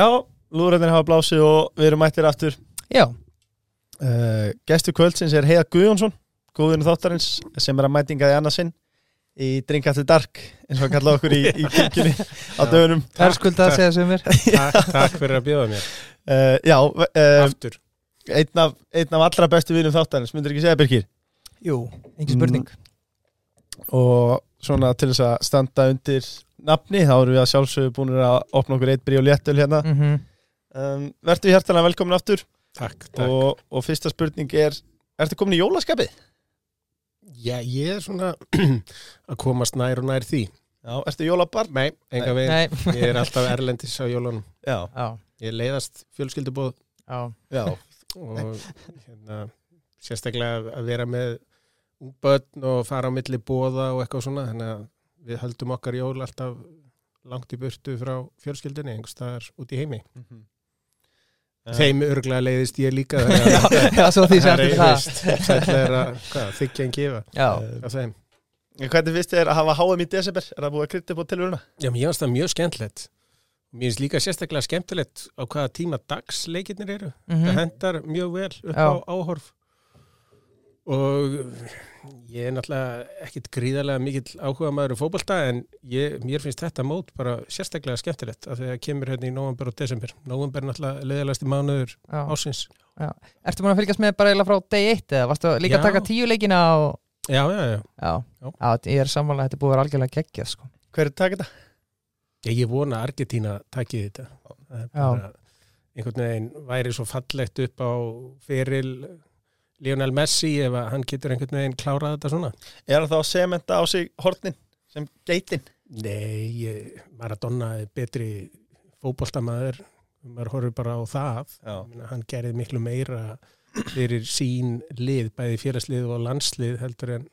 Já, lúðræðin hafa blásið og við erum mættir aftur. Já, uh, Gestur kvöldsins er Heiða Guðjónsson góðinu þáttarins sem er að mætinga í annarsinn í Drink After Dark eins og að kalla okkur í, í kirkjunni á dögunum. Það er skuldað að segja sem mér Takk, takk fyrir að bjóða mér. Uh, Já, uh, Aftur. einn, af, einn af allra bestu vinum þáttarins myndir ekki segja Birkir Jú, engin spurning. Og svona til þess að standa undir nafni þá erum við að sjálfsögðu búin að opna okkur eitt brí og léttul hérna. Mm -hmm. um, Vertu hjertalega velkomin aftur. Takk, takk. Og, og fyrsta spurning er Ertu komin í jólaskapið? Já, ég er svona að komast nær og nær því. Já, ertu jólabarn? Nei, enga Nei, Ég er alltaf erlendis á jólunum. Já, já, Ég leiðast fjölskyldubóð já. Já, og hérna, sérstaklega að vera með börn og fara á milli bóða og eitthvað svona þannig að við höldum okkar jól alltaf langt í burtu frá fjölskyldinni einhvers staðar út í heimi Þeim örglega leiðist ég líka Já, svo því sem það er það þykja en gefa Já, af þeim. Hvernig finnst þér að hafa HM í desember? Er það búið að krytta upp á tilvöruna? Já, mér finnst það mjög skemmtilegt Mér finnst líka sérstaklega skemmtilegt á hvaða tíma dags leikirnir eru Mhm. það hendar mjög vel upp Já. á áhorf og ég er náttúrulega ekkit gríðarlega mikill áhuga maður um fótbolta en ég, mér finnst þetta mót bara sérstaklega skemmtilegt að það kemur hérna í november og desember november er náttúrulega leðalasti mánuður já. ásins Ertu búin að fylgjast með bara eiginlega frá day 1 eða varstu líka að Já. taka tíu leikina og Já, já, já, Já, Já. já ég er sammála að þetta búið að vera algjörlega geggjað sko. Hver er takk þetta? ég, ég vona að Argentína takið þetta Það er bara, einhvern veginn væri svo fallegt upp á feril Lionel Messi ef hann getur einhvern veginn klárað þetta svona? Er það þá að sementa á sig hornin sem geitin? Nei, ég- Maradona er betri fótboltamaður maður horfir bara á það. Já. Ég meina, hann gerði miklu meira fyrir sín lið, bæði félagslið og landslið heldur en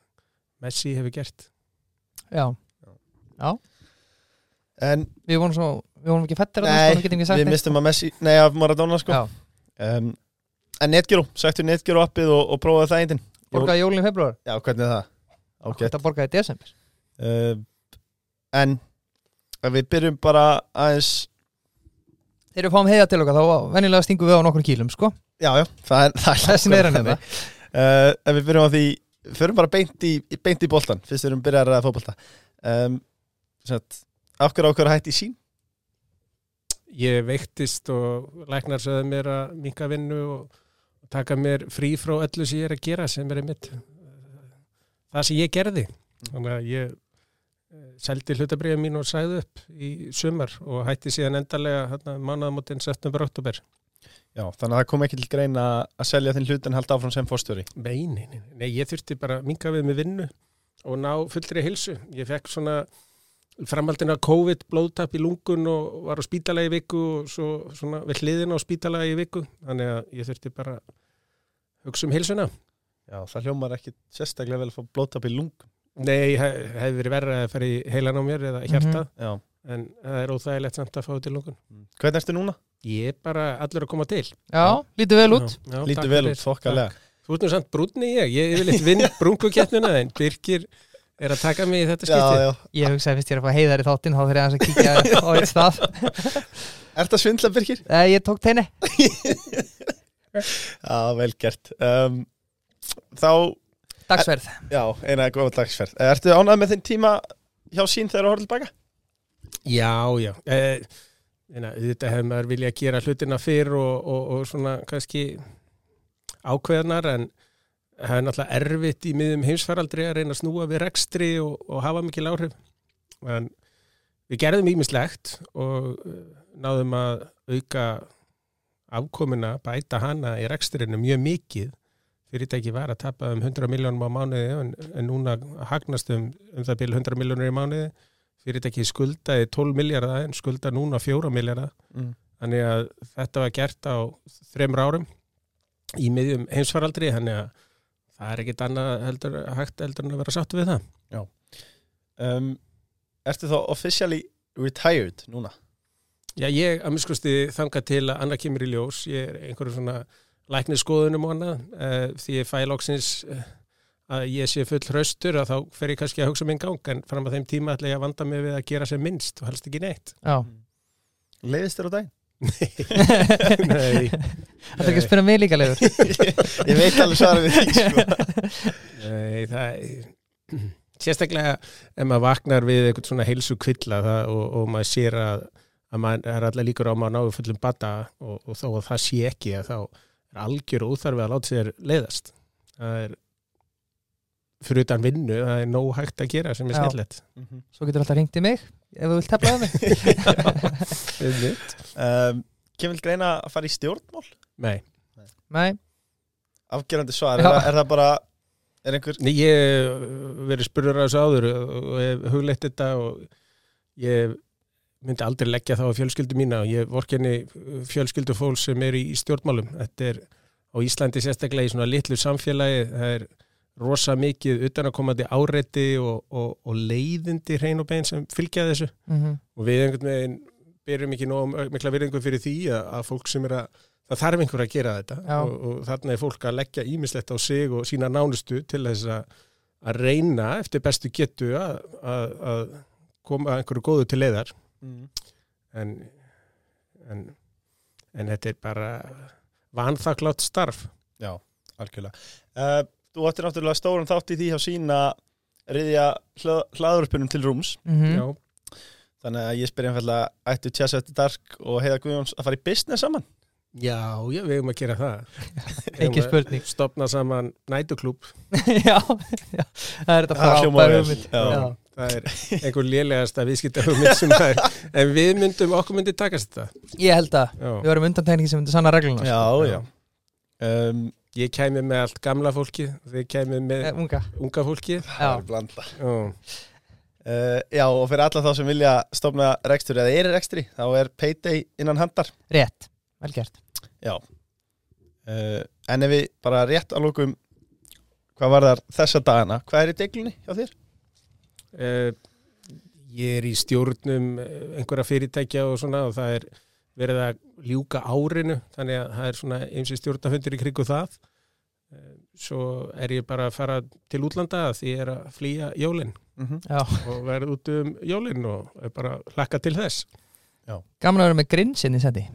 Messi hefur gert. Já, En við vorum svo Við vorum ekki fættir að Nei, það sko, við mistum að Messi, nei að Maradona sko. Já, um, En Netgyro, sættu Netgyro appið og, og prófaði það eintinn borgaði jólinn í februar Já, hvernig er það? Ágætt. Þetta borgaði í desember? Uh, En við byrjum bara aðeins Þegar við fáum heiða til okkar þá venjulega stingum við á nokkur kílum sko. Já, já, það er, það er Þessi meira en þetta. Uh, Ef við byrjum á því Förum bara beint í, beint í boltan Fyrst við erum byrjað að ræða fótbolta. Um, Sett, Af hverju ákveður hætti í sín? Ég veiktist og læknar sögðu mér að minka vinnu og taka mér frí frá öllu sem ég er að gera sem er einmitt eh, það sem ég gerði. Þannig að ég eh, seldi hlutabriða mín og sæði upp í sumar og hætti síðan endarlega hérna, mánaðamótin september oktober Já, þannig að það kom ekki til grein að selja þinn hlut en halda áfram sem fórstjóri Nei, nei, nei, nei, ég þurfti bara að minka við með vinnu og ná fullri hilsu. Ég fekk svona framhaldin af COVID, blóðtap í lungun og var á spítala í viku og svo svona við hliðina á spítala í viku. Þannig að ég þurfti bara að hugsa um hilsuna. Já, það hljómar ekki sérstaklega vel að fá blótap í lung Nei, hef, hefði verið verra að fara í heilan á mér eða hjartað, Já, en það er óþægilegt samt að fá til lungun. hvernig ertu núna? Ég er bara allur að koma til. Já, lítið vel út takk vel út, þokkalega. Þú ert nú samt brúnni ég, ég vel eitt vinn brúnkukeppnina en Birkir er að taka mig í þetta skipti. já, Ég hugsaði fyrst ég er að fá heiðar í þáttinn þá þurfið aðeins að kíkja á eitt stað Ertu að svindla Birkir? Nei, ég tók teini Já, vel gert um, Þá, Dagsverð já, eina góða dagsferð Ertu ánægð með þinn tíma hjá sín þegar þú horfður tilbaka? Já, já. Eh, eina, þetta hefur maður vilja að gera hlutina fyrr og, og, og svona kannski ákveðnar en það er náttúrulega erfitt í miðum heimsfaraldri að reyna að snúa við rekstri og, og hafa mikil áhrif. En við gerðum ímislegt og eh, náðum að auka afkomuna, bæta hana í rekstrinu mjög mikið. Fyrirtæki var að tapa um 100 miljónum á mánuði en, en núna hagnast um, um það byrju 100 miljónur í mánuði fyrirtæki skuldaði 12 miljardar en skulda núna 4 miljardar Mm. þannig að þetta var gert á þremur árum í miðjum heimsfaraldri þannig að það er ekkit annað heldur, hægt heldur en að vera satt við það Um, ertu þá officially retired núna? Já, ég að miskusti þanga til að annað kemur í ljós, ég er einhverju svona læknið skoðunum og annað uh, því ég fæ loksins uh, að ég sé full hraustur að þá fer ég kannski að hugsa minn gang en fram að þeim tíma ætla ég að vanda mig við að gera sem minnst og helst ekki neitt. Já, Leiðist þér á daginn? Nei, Það er ekki að spyrja mig líka legur Ég veit alveg svarið við því sko. nei, það sérstaklega ef maður vaknar við eitthvað svona heilsu kvilla það, og, og maður sér að, að maður er allar líkur á að maður náðu fullum bata og, og þó að það sé ekki að þá er algjör óþarfi að láta sér leiðast það er fyrir utan vinnu, það er nóg hægt að gera sem er Já. skemmtilegt Svo getur alltaf ringt í mig ef þú vilt tefla um mig um, Kemur greina að fara í stjórnmál? Nei, Nei, Afgerandi svar, er, er það bara Er einhver Nei, ég hef verið spurður að þessu áður og hef hugleitt þetta og ég myndi aldrei leggja það á fjölskyldu mína og ég vorkenni fjölskyldu fólk sem er í stjórnmálum. Þetta er á Íslandi sérstaklega í svona litlu samfélagi, það er rosa mikið utanakomandi áreiti og, og, og leiðindi hrein og bein sem fylgja þessu. Mm og við einhvern veginn byrjum ekki nóg mikla virðingu fyrir því að, að fólk sem er að það þarf einhver að gera þetta. Og, og þarna er fólk að leggja ímislegt á sig og sína nánustu til þess að, að reyna eftir bestu getu að, að, að koma einhverju góðu til leiðar. Mm. en, en, en þetta er bara vanþaklátt starf. Já, algjörlega. Uh, Þú ættir náttúrulega stóran þátt í því að sína riðja hlaðurpunum til rúms. -hmm. Já, Þannig að ég spyr einfallega ættu Tjassa eftir Dark og Heiða Guðjóns að fara í business saman já, já við hefum að gera það. Við Ekki að spurning. Stopna saman nætuklúb já, já, það er þetta Það hljómar frábær vel. hugmynd. Já. Já. það er einhver lélegasta viðskipta hugmynd sem það er en við myndum, okkur myndi takast þetta. Ég held að já. við varum undantekningi sem myndi sanna regluna Já, Já. já. Um, ég kæmi með allt gamla fólki þið kæmi með Eh, Unga. unga fólki. Það er blanda. Já, uh, Já, og fyrir alla þá sem vilja stofna rekstur eða er í rekstri, þá er Payday innan handar Rétt, vel gert uh, En ef við bara rétt að lókum hvað var þar þessa dagana hvað er í deglunni hjá þér? Eh, ég er í stjórnum eh, einhverja fyrirtækja og svona og það er verið að ljúka árinu þannig að það er svona eins og stjórnafundir í krigu það. Eh, svo er ég bara að fara til útlanda því ég er að flýja jólin. Mm -hmm. Já, og verð út um jólin og er bara hlakka til þess. Gaman að vera með grinsinn í sendi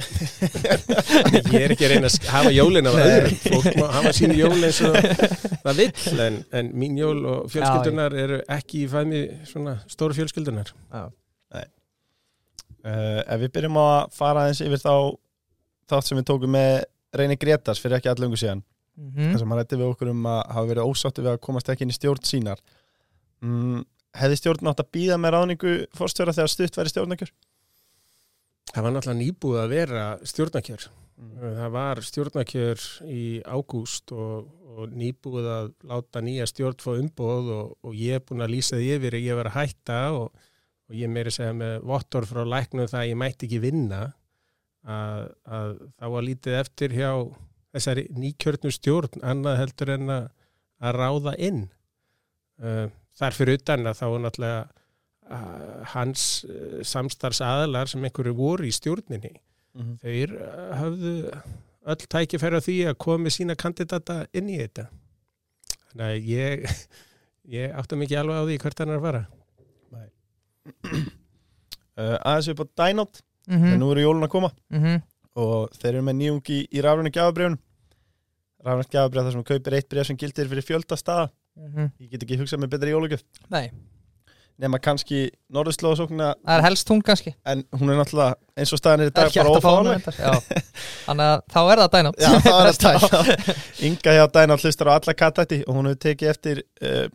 ég er ekki að reyna að hafa jólin af öðrum. Fólk má hafa sín jól eins og það vill en, en mín jól og fjölskyldunar eru ekki í fæmi svona stóru fjölskyldunar. Uh, Ef við byrjum að fara aðeins yfir þá þátt sem við tókum með Reyni Gretars fyrir ekki allengu síðan. Mm þar sem hann rætti við okkur um að hafa verið ósáttu við að komast ekki inn í stjórn sínar. Mm, Hefði stjórn átt að býða með ráðningu fórstjóra þegar stutt væri stjórnakjör? Það var náttúrulega nýbúið að vera stjórnakjör Mm. það var stjórnakjör í ágúst og, og nýbúið að láta nýja stjórn fá umbóð og, og ég er búin að lýsa því yfir að ég var að hætta og, og ég meiri segja með vottor frá læknum það að ég mætti ekki vinna. Að, að það var lítið eftir hjá þessari nýkjörnu stjórn annað heldur en að, að ráða inn. Uh, þar fyrir utan að þá náttúrulega hans uh, samstarfs aðalar sem einhverju voru í stjórninni. Mm þeir uh, höfðu öll tækifæri á því að koma með sína kandidata inn í þetta. Þannig að ég ég átta mikið alveg á því hvert hann er að fara. Uh, Aðeins upp á Dynot mm mm. -hmm. nú eru jólun að koma. Mm -hmm. og þeir eru með nýjungi í, í rafrænu gjafabrjónum rafrænu gjafabrjóð þar sem kaupir eitt brjóð sem gildir fyrir fjölda staða. Mhm. ég get ekki hugsað með betri jólugjöf Nei, nema kannski norðurslóðasóknina. Það er helst hún kannski. En hún er náttúrulega eins og staðan er í dag bara já. Þannig að þá er það dænat Já, það er að tæla Inga hjá Dænald hlustar á alla kattætti og hún hefur tekið eftir uh,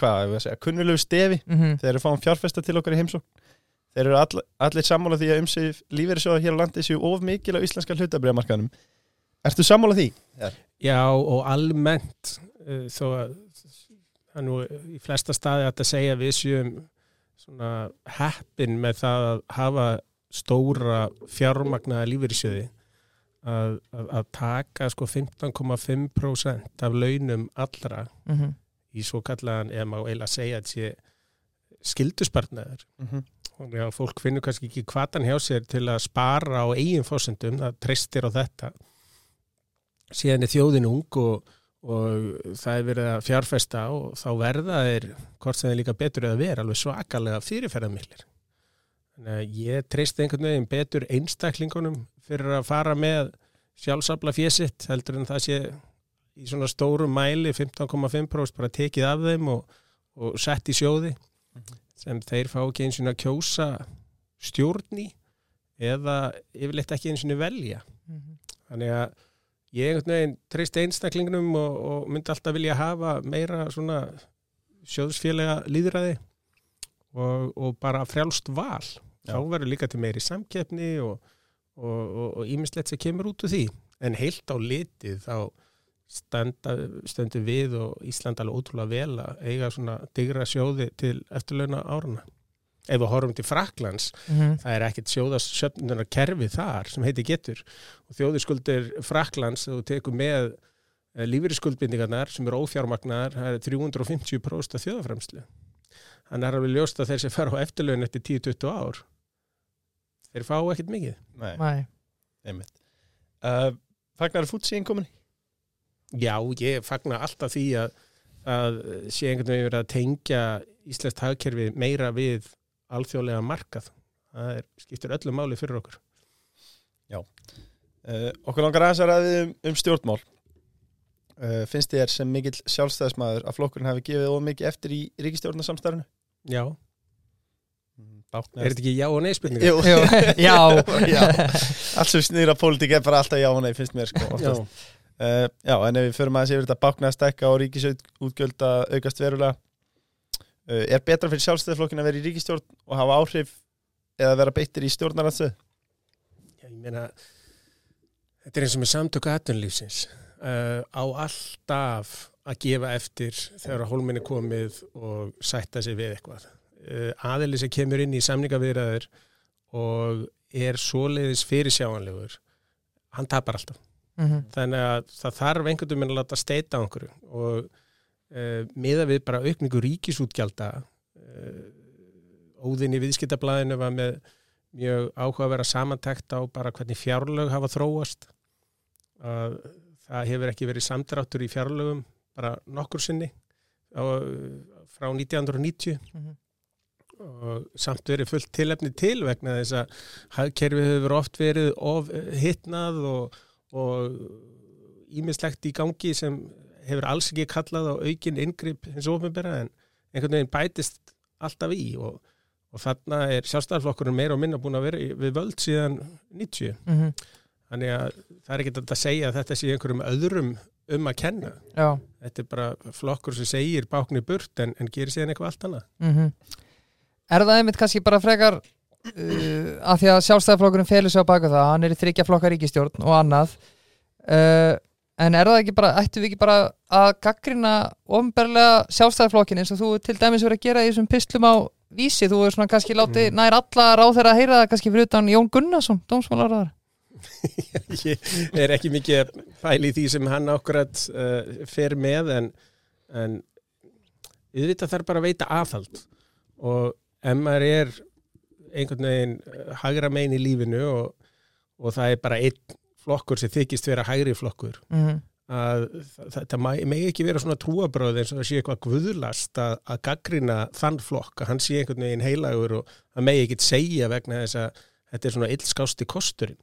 hvað, ég veist að segja, kunnulegu stefi. Mhm. þegar við fáum fjárfesta til okkar í heimsókn. Þeir eru all, allir sammála því að umsif lífeyrissjóða hér á landi séu of mikil á íslenska hlutabriðamarkaðnum Ertu sammála því? Já. Og almennt uh, þó að það nú í flesta staði að þetta segja við séum svona heppin með það að hafa stóra fjármagnaða lífeyrissjóði að, að, að taka sko 15,5% af launum allra Mhm. í svo kallaðan, eða má eiginlega segja að sé skilduspartnaður Mm -hmm. og já, fólk finnur kannski ekki hvatan hjá sér til að spara á eigin fósendum, það treystir á þetta síðan er þjóðin ung og, og það er verið að fjárfesta og þá verða þeir hvort sem þeir líka betur eða vera alveg svakalega fyrirferðarmiklir Þannig að ég treysti einhvern veginn betur einstaklingunum fyrir að fara með sjálfsafla fésitt heldur en það sé í svona stórum mæli 15,5% bara tekið af þeim og, og sett í sjóði sem þeir fá ekki eins og að kjósa stjórn í eða yfirleitt ekki eins og velja. Mhm. Þannig að ég treysti einstaklingnum og, og myndi alltaf vilja hafa meira svona sjóðsfélaga líðræði og, og bara frjálst val. Já. Þá verður líka til meiri samkeppni og ímislegt sem kemur út úr því. En heilt á litið þá standa, stöndum við og Ísland alveg ótrúlega vel að eiga svona digra sjóði til eftirlauna árana. Ef við horfum til Fraklands Mhm. það er ekkert sjóðasöfnunar kerfi þar sem heiti getur. Og þjóðiskuldir Fraklands og tekur með lífyrirskuldbindingarnar sem eru ófjármagnar það er 350% af þjóðafremslu þannig er alveg ljóst að þeir sem fara á eftirlaun eftir 10-20 ár þeir fá ekkert mikið. Nei, Nei. einmitt. Uh, Fagnar fútsi innkomin Já, ég fagna alltaf því að, að sé einhvern veginn verið að tengja Íslands hagkerfi meira við alþjóðlega markað það er, skiptir öllu máli fyrir okkur uh, Okkur langar aðeins að ræði um, um stjórnmál uh, Finnst þér sem mikill sjálfstæðismæður að flokkurinn hafi gefið of mikið eftir í ríkistjórnarsamstærinu? Já, Báknar er þetta ekki já og nei spurninga? Jú, Jú, já. já. Allt sem snýra pólitík er bara alltaf já og nei finnst mér sko Já, oftast. Uh, já, en ef við förum aðeins yfir þetta báknaða stækka og ríkisútgjöld að aukast verulega er betra fyrir sjálfstæðisflokkin að vera í ríkistjórn og hafa áhrif eða vera beittir í stjórnaranstöð? Já, ég meina þetta er eins og með samtöku aðtunlífsins uh, á alltaf að gefa eftir þegar hólminni komið og sætta sig við eitthvað uh, aðili sem kemur inn í samningaviðræður og er svoleiðis fyrirsjáanlegur hann tapar alltaf Mhm. þannig að það þarf einhvern veginn að láta steita á einhverju og uh, miða við bara aukningu ríkisútgjalda uh, óðinn í viðskiptablaðinu var með mjög áhuga að vera samantækt á bara hvernig fjárlög hafa þróast að það hefur ekki verið samdráttur í fjárlögum bara nokkur sinni á, frá 1990 Mhm. og samt verið fullt tilefni til vegna þess að hagkerfið hefur oft verið of hittnað og, og ímislegt í gangi sem hefur alls ekki kallað á aukin inngrip hins ofinbera en einhvern veginn bætist alltaf í og, og þarna er sjálfstæðarflokkurinn meira og minna búin að vera við völd síðan 90 Mhm. þannig að það er ekki þetta að segja að þetta sé einhverjum öðrum um að kenna Já. þetta er bara flokkur sem segir bákni burt en, en gerir síðan eitthvað allt annað Mhm. Er það einmitt kannski bara frekar uh, að því að sjálfstæðaflokkurinn felur sig á baka það, hann er í þryggja flokka ríkistjórn og annað uh, en er það ekki bara, ættu við ekki bara að gaggrina ofnberlega sjálfstæðaflokkin eins og þú til dæmis verið að gera í þessum pislum á vísi, þú er svona kannski látið Mm. nær alla ráðherra að heyra það kannski fyrir utan Jón Gunnarsson, dómsmálaráðar ég er ekki mikið fæli í því sem hann ákvæmt uh, fer með en, en auðvitað þarf bara að veita aðhald. Og ef maður er einhvern veginn uh, hagra megin í lífinu og, og það er bara einn flokkur sem þykist vera hægri flokkur. Mm að þa- þetta megi ekki vera svona trúabröð eins og það sé eitthvað guðlast að, að gaggrina þann flokk að hann sé einhvern veginn heilagur og það megi ekki segja vegna þess að þetta er svona illskásti kosturinn.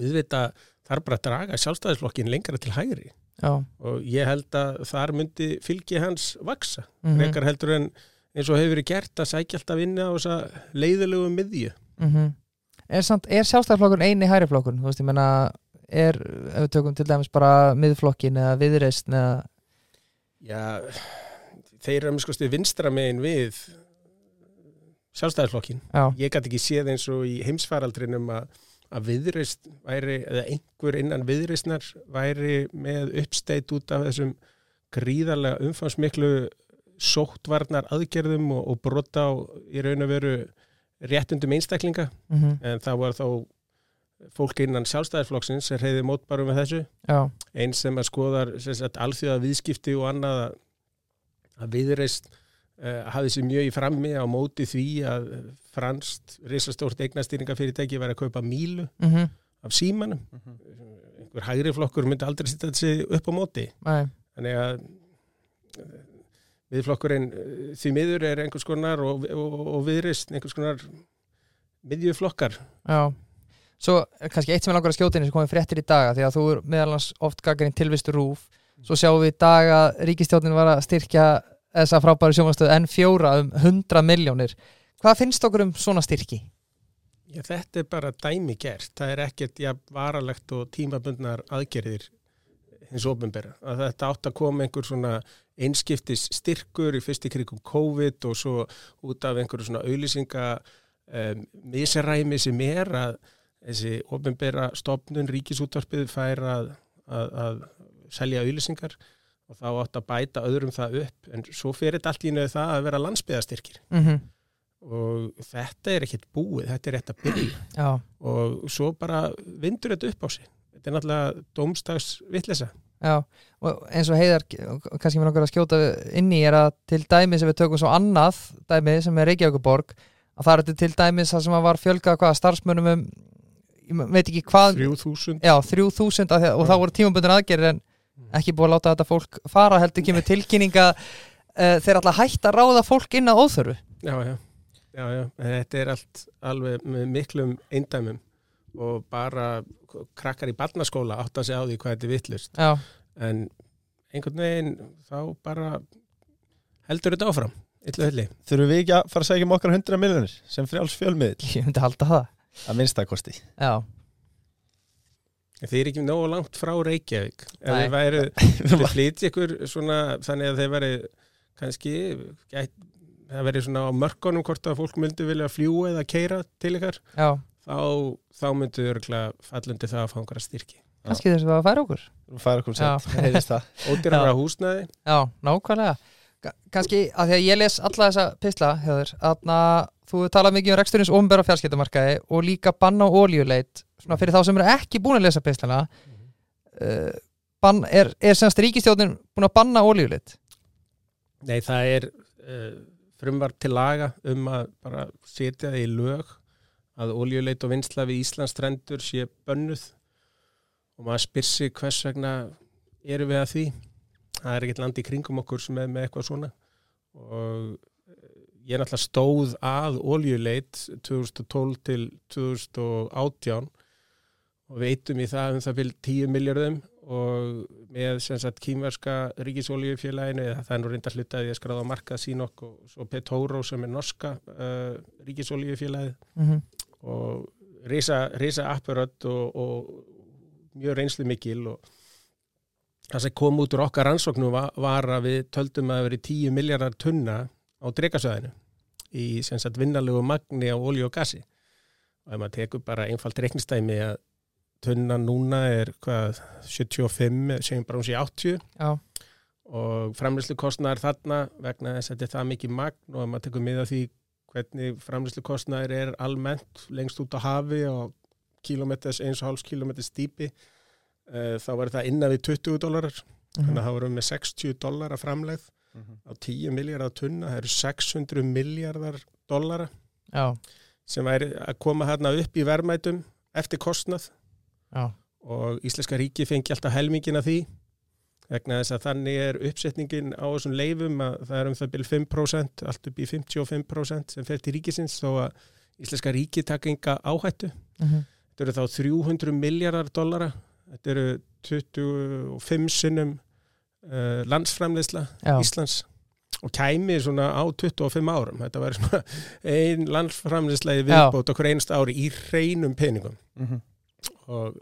Auðvitað þarf bara að draga sjálfstæðisflokkin lengra til hægri. Já, og ég held að þar myndi fylgi hans vaksa, Mhm. frekar heldur en eins og hefur verið gert að sækja alltaf inn á þessa leiðilegu miðju. Mm Er, er sjálfstæðaflokkurinn eini hægri flokkun? Þú veist, ég menna er, ef við tökum til dæmis bara miðflokkin eða viðreist eða Já, þeir eru að miskosti vinstra megin við sjálfstæðisflokkin Já, ég gæti ekki séð eins og í heimsfaraldrinum að, að viðreist væri, eða einhver innan viðreistnar væri með uppsteitt út af þessum gríðarlega umfangsmiklu sóttvarnar aðgerðum og, og brota á í raun og veru réttundum einstaklinga. Mm en það var þá fólk innan sjálfstæðisflokksins sem reyði mótbarum með þessu. Já, eins sem að skoðar sem sagt, alþjóða viðskipti og annað að, viðreist uh, hafði sér mjög í frammi á móti því að franst risastórt eignastýringafyrirtæki var að kaupa mílu mm af símanum. Einhver hægri flokkur myndi aldrei sitta þessi upp á móti. Nei. Þannig að eh, viðflokkurinn eh, því miður er einhvers konar og, og, og viðreist einhvers konar miðjuflokkar. Já, svo er kannski eitt sem er langar að skjóta inn sem komið fréttir í daga því að þú er meðal hans oft gaggarinn tilvistu rúf svo sjáum við í dag að ríkistjórnin var að styrkja þessa frábæru sjónvastöð N4 um 100 miljónir Hvað finnst okkur um svona styrki? Já, þetta er bara dæmi gert. Það er ekkert ja, varalegt og tímabundnar aðgerðir hins ofinbera. Að þetta átt að koma einhver svona einskiptis styrkur í fyrsti krigum COVID og svo út af einhverju svona auðlýsinga um, miseræmi sem er að þessi ofinbera stopnun ríkisútvarpið fær að, að, að selja auðlýsingar og þá átt að bæta öðrum það upp en svo fyrir þetta allt í nöðu það að vera landsbyðastyrkir Mm -hmm. og þetta er ekkert búið, þetta er rétt að byrja Já, og svo bara vindur þetta upp á sig þetta er náttúrulega dómstags vitleysa. Já, og eins og heiðar kannski mér langar að skjóta inn í er að til dæmis ef við tökum svo annað dæmi sem er Reykjavíkuborg að það er þetta til dæmis það sem var fjölgað hvað starfsmönum um ég veit ekki hvað 3000 já, 3000 að, og þá voru tímabundin aðgerir en ekki búið að láta þetta fólk fara heldur kemur tilkynninga uh, þeir alltaf hægt að ráða fólk inn að óþörfu. Já, já, já, já, þetta er allt alveg með miklum eindæmum og bara krakkar í barnaskóla átt að segja á því hvað þetta er vittlust já, en einhvern veginn þá bara heldur þetta áfram Þurfum við ekki að fara að segja um okkar 100 miljonir sem frjáls fjölmiðl ég myndi halda það. Að minnstakosti já, Þið er ekki nógu langt frá Reykjavík. Ef væru, þið flytja ykkur svona, þannig að þeir væri kannski gæt, það væri svona á mörkunum hvort að fólk myndi vilja fljúa eða keira til ykkar. Já, þá, þá myndi þau örgulega fallundi það að fá einhverja styrki. Kannski þess að færa okkur. Við færa okkur Já. sent, það ódýrara húsnæði. Já, nákvæmlega. Ka- kannski að því að ég les alla þessa pisla hefur, að þú hefur talað mikið um reksturins ombera fjarskiptamarkaði og líka banna á oljuleit svona fyrir þá sem eru ekki búin að lesa pislana uh, bann, er, er semst ríkistjóðin búin að banna oljuleit Nei, það er uh, frumvart til laga um að bara setja það í lög að oljuleit og vinsla við Íslands strendur sé bönnuð. Og maður spyr sig hvers vegna eru við að því? Það er ekkert land í kringum okkur sem er með eitthvað svona. Og eh, ég er náttúrulega stóð að oljuleit 2012 til 2018 og veitum í það um það vil 10 miljardum og með sagt kýmverska ríkisoljufélaginu eða það er nú reynda hlutaði að skráða markað sínokk og svo Petoro sem er norska uh, ríkisoljufélagið mm -hmm. Og risa, risa apparödd og, og mjög reynslu mikil og það sem kom út úr okkar rannsóknu var, að við töldum að það veri 10 miljardar tunna á drekasvæðinu í sagt vinnalegu magni á olju og gassi og ef maður tekur bara einfalt reiknistæmi að tunna núna er hvað 75, segjum bara hún sé 80 já, og framlýslu kostnæður þarna vegna þess að þetta er það mikið magn og ef maður tekur mið af því hvernig framlýslu kostnæður er almennt lengst út á hafi og kilometers, eins og hálfs kilometers dýpi uh, þá var það innan við 20 dólarar Mhm. þannig að það voru með 60 dólar að framleið á 10 miljardar tunna, það eru 600 miljardar dólara já, sem væri að koma hérna upp í verðmætum eftir kostnað. Já, og Íslenska ríki fengi alltaf helmingin af því vegna þess að þannig er uppsetningin á þessum leifum að það er um það byrjum 5% allt upp í 55% sem fer til ríkisins þó að Íslenska ríki taka enga áhættu. Mm þetta eru þá 300 miljardar dollara. Þetta eru 25 sinnum uh, landsframleysla já, Íslands og kæmi svona á 25 árum. Þetta væri svona ein landsframleysla í viðbót okkur einst ári í hreinum peningum. Mhm. og, og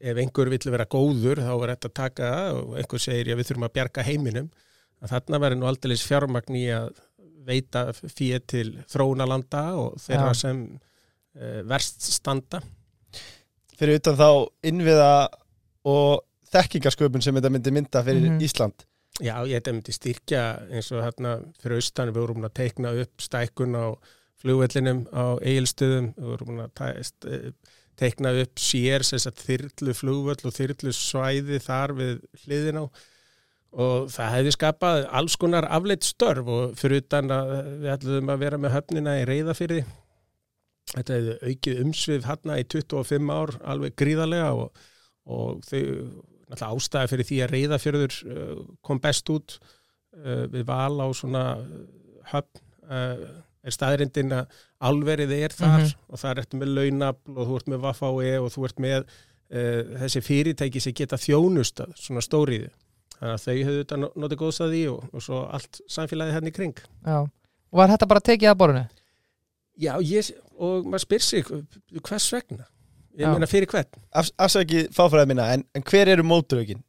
ef einhver vill vera góður þá er þetta að taka það og einhver segir já við þurfum að bjarga heiminum að þarna verður nú aldrei fjármagn í að veita fyrir til þróunalanda og þeirra Já. sem uh, verst standa Fyrir utan þá innviða og þekkingasköpun sem þetta myndi mynda fyrir Mhm. Ísland Já, ég þetta myndi styrkja eins og hérna fyrir austan við vorum að teikna upp stækkun á flugvellinum á eigilstöðum við vorum að teikna upp sér þyrlu flugvöll og þyrlu svæði þar við hliðin á. Og það hefði skapað alls konar afleitt störf og fyrir utan að við ætlum að vera með höfnina í reyðafyrði þetta hefði aukið umsvið hérna í 25 ár alveg gríðarlega og, og þau ástæði fyrir því að reyðafjörður uh, kom best út uh, við val á svona uh, höfn er staðrindin að alverið er þar Mhm. og þar ertu með launafl og þú ert með Vafái og þú ert með uh, þessi fyrirtæki sem geta þjónustað svona stóriði þannig að þau höfðu þetta notið góðs að því og, og svo allt samfélagið hérna í kring Já. Og var þetta bara tekið að borðinu? Já, ég, og maður spyr sig hvers vegna ég Já. meina fyrir hvern Af, afsakið fáfræði minna, en, en hver eru mótrökin?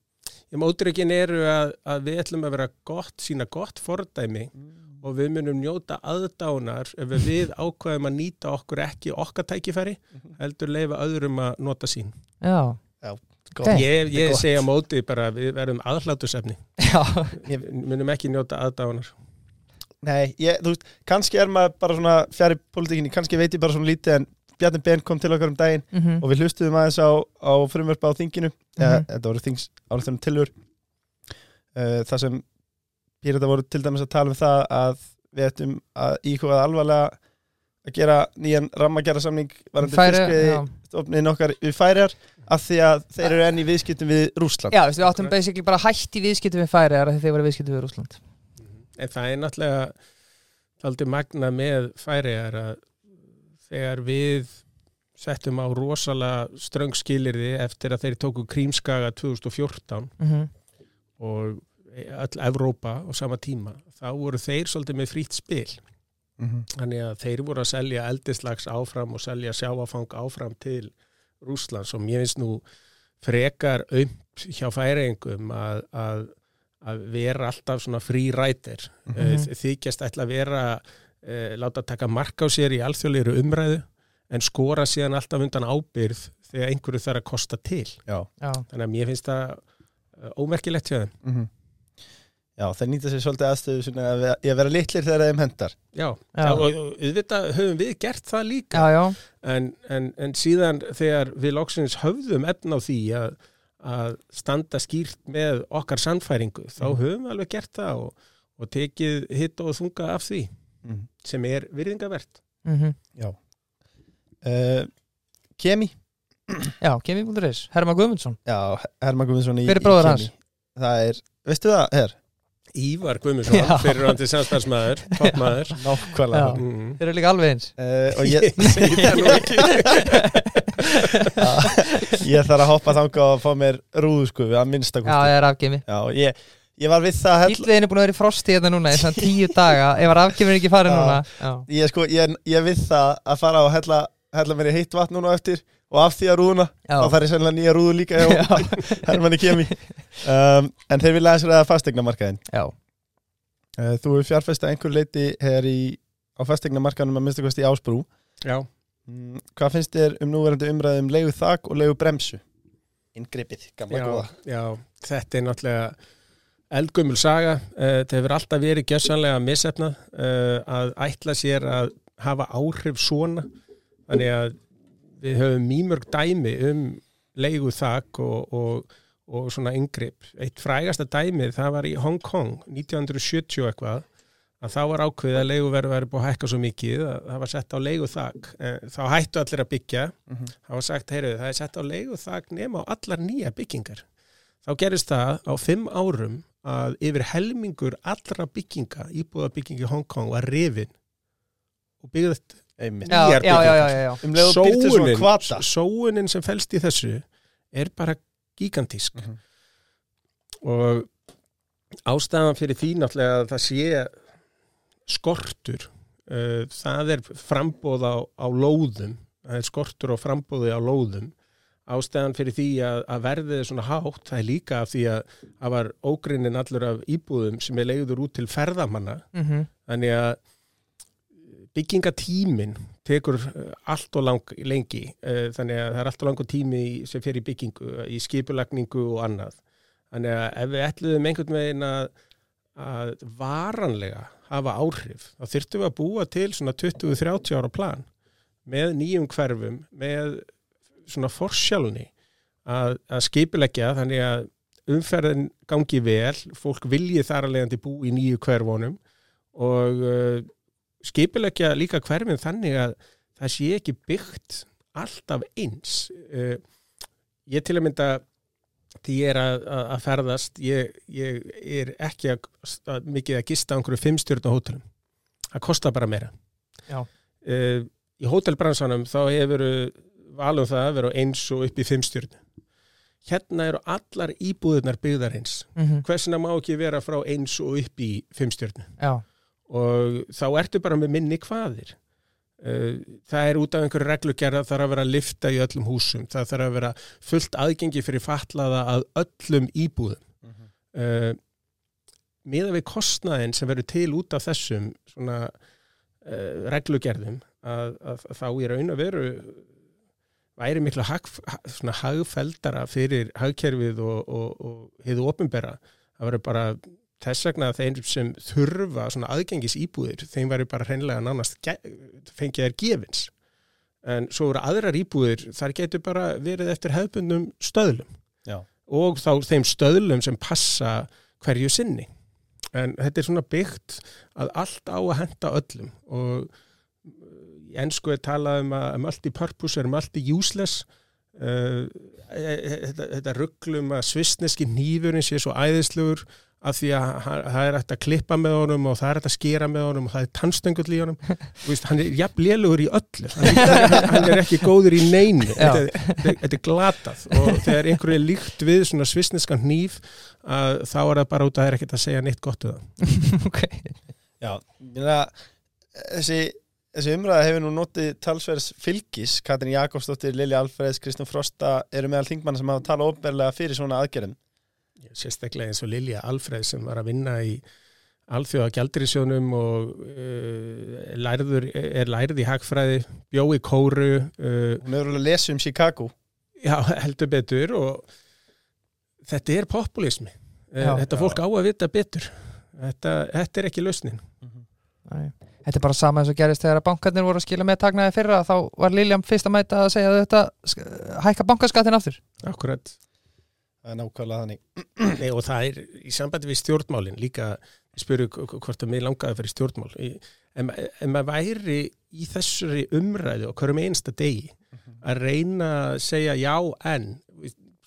Ég mótrökin eru að, að við ætlum að vera gott, sína gott fordæmi og við munum njóta aðdánar ef við ákvæðum að nýta okkur ekki okkar tækifæri heldur leifa öðrum að nota sín. Já. Gott. Ok. Ég, ég segja móti bara að við verðum aðhlátusefni. Já. Við munum ekki njóta aðdánar. Nei, ég, þú veist, kannski er maður bara svona fjari pólitíkinni, kannski veit ég bara svona lítið en Bjarni Ben kom til okkar um daginn Mhm. og við hlustuðum aðeins á, á frumverfa á þinginu, eða, Mhm. þetta voru þings álþjóðum tilur uh, þar sem Pírata voru til dæmis að tala um það að við ættum að íhuga alvarlega að gera nýjan rammagjara samning varandi Færi- fiskveiði já. stofnin okkar við færiar af því að þeir eru enn í viðskiptum við Rúsland Já, við áttum basically bara hætt í viðskiptum við færi þegar þeir voru viðskiptum við Rúsland En það er náttúrulega aldrei magna með færiðar að þegar við settum á rosalega ströng skilirði eftir að þeir tóku krímskaga 2014 mm -hmm. og öll Evrópa á sama tíma, þá voru þeir svolítið með frýtt spil. Mhm. Þannig að þeir voru að selja eldislags áfram og selja sjáafang áfram til Rúslands og mér finnst nú frekar aumt hjá færeingum að, að, að vera alltaf svona frí rætir. Mm Mhm. Þykjast ætla að vera, e, láta taka mark á sér í alþjóðleiru umræðu en skora síðan alltaf undan ábyrð þegar einhverju þarf að kosta til. Já, Já, Þannig að mér finnst það eh, ómerkilegt hjá þeim. mhm. Já, þeir nýta sér svolítið aðstöðu svona að ve- í að vera litlir þegar þeim hendar Já, Já. Já. og auðvitað höfum við gert það líka já, já, en, en, en síðan þegar við loksins höfðum efna á því að, að standa skýrt með okkar sannfæringu, þá Mhm. höfum við alveg gert það og, og tekið hitt og þunga af því mm. sem er virðingavert. mm uh, Kemi já, kemi.is Herma Guðmundsson Já, Herman Guðmundsson í Hver er í Kemi. hans? Það er, veistu það, her? Ívar Guðmundsson, fyrir randi samstæðsmaður, toppmaður. Nákvæmlega. Já. Mm. Þeir eru líka alveg eins. Uh, Og ég, Ég það þarf að hoppa þanga og fá mér rúðu sko við að minnsta Já, ég er afgemi Já, ég, ég var við það Ílliðin er búin að vera í frosti hérna núna í svona tíu daga. Ef var afgemur ekki farið núna Já, ég, sko, ég, ég við það að fara og hella, hella mér í heitt vatn núna eftir og af því að rúðuna, já, þá þarf ég sennilega nýja rúðu líka Hermanni Kemi um, En þeir vilja aðeins ræða fastegnamarkaðin já. uh, Þú hefur fjárfesta einhver leiti hér í, á fastegnamarkaðinum að minnsta kosti í Ásbrú Já, mm, Hvað finnst þér um núverandi umræðum leigu þak og leigu bremsu? Inngripið, gamla já, góða já, þetta er náttúrulega eldgumul saga. Uh, þetta hefur alltaf verið gjössanlega missefnað uh, að ætla sér að hafa áhrif svona. Þannig að við höfum mýmörg dæmi um leigu þak og, og, og svona yngripp. Eitt frægasta dæmi það var í Hong Kong 1970 og eitthvað að þá var ákveðið að leiguverð væri búið að hækka svo mikið að það var sett á leigu þak. Þá hættu allir að byggja mm -hmm. það var sagt, heyrðu, það er sett á leigu þak nema á allar nýja byggingar. Þá gerist það á fimm árum að yfir helmingur allra bygginga, íbúða byggingi í Hong Kong var rifin og já, Nýjar. Um kvata sóunin sem felst í þessu er bara gigantísk. Mhm. og ástæðan fyrir því náttúrulega að það sé skortur uh, það er frambóð á, á lóðum það er skortur og frambóði á lóðum. Ástæðan fyrir því að, að verðið er svona hátt, það er líka af því að það var ógrinnin allur af íbúðum sem er leiður út til ferðamanna. Mm þannig að byggingatímin tekur eh, allt og lang, lengi eh, þannig að það er allt og langur tími sem fer í byggingu, í skipulagningu og annað. Þannig að ef við ætluðum einhvern veginn að, að varanlega hafa áhrif, þá þyrftum við að búa til svona 20-30 ára plan með nýjum hverfum, með svona forsjálni að, að skipulegja þannig að umferðin gangi vel, fólk vilji þar að leiðandi bú í nýju hverfunum og skipulegja líka hverfin þannig að það sé ekki byggt alltaf eins. Uh, ég til að mynda því ég er að, að, ferðast, ég, ég er ekki að, að, mikið að gista á einhverju fimmstjörna hótelum. Það kostar bara meira. Já. uh, í hótelbransanum þá hefur valum það að vera eins og upp í fimmstjörnu hérna eru allar íbúðunar byggðarins mm hversina má ekki vera frá eins og upp í fimmstjörnu Já, og þá ertu bara með minni kvaðir. Uh, það er út af einhverju reglugerða þarf að vera að lifta í öllum húsum. Það þarf að vera fullt aðgengi fyrir fatlaða að öllum íbúðum. Uh, miða við kostnaðin sem verður til út af þessum svona uh, reglugerðum að, að, að þá í raun að veru væri miklu hag, svona hagfeldara fyrir hagkerfið og, og, og hefðu ofinbera það verður bara þess vegna að þeim sem þurfa svona aðgengis íbúðir, þeim væri bara hreinlega nánast fengið þær gefins. En svo eru aðrar íbúðir þar getur bara verið eftir hefbundum stöðlum. Já. og þá þeim stöðlum sem passa hverju sinni. En þetta er svona byggt að allt á að henda öllum. Og ennsku er talað um að multi-purpose er multi-useless. Uh, þetta, þetta rugglum að svissneski nýfurinn sé svo æðislegur af því að það er hægt að klippa með honum og það er hægt að skera með honum og það er tannstöngull í honum. Þú veist, hann er jafn lélugur í öllu. Hann, hann, hann er ekki góður í neinu. Þetta, þetta, þetta er glatað. Og þegar einhverju er líkt við svona svissneskan hníf að þá er það bara út að það er ekkert að segja neitt gott um það ok. Já, minna, þessi, þessi umræða hefur nú notið talsverðs fylgis, Katrin Jakobsdóttir, Lilja Alfreðs, Kristján Frosta eru meðal þingmanna sem hafa talað ofberlega fyrir svona aðgerðum. Sérstaklega eins og Lilja Alfreð sem var að vinna í alþjóða gjaldirisjónum og uh, lærður, er lærð í hagfræði, bjó í kóru uh, Hún hefur alveg lesið um Chicago. já, heldur betur og þetta er populismi Já. þetta Já. fólk á að vita betur þetta, þetta er ekki lausnin Nei. Þetta er bara sama eins og gerist þegar að bankarnir voru að skila með taknaði fyrra þá var Liljam fyrst að mæta að segja að þetta hækka bankaskattin aftur akkurat Það er nákvæmlega þannig. Nei, og það er í sambandi við stjórnmálin líka, ég spyrir hvort að mig langaði fyrir stjórnmál. Í- en, en maður væri í þessari umræðu og hverjum einsta degi að reyna að segja já en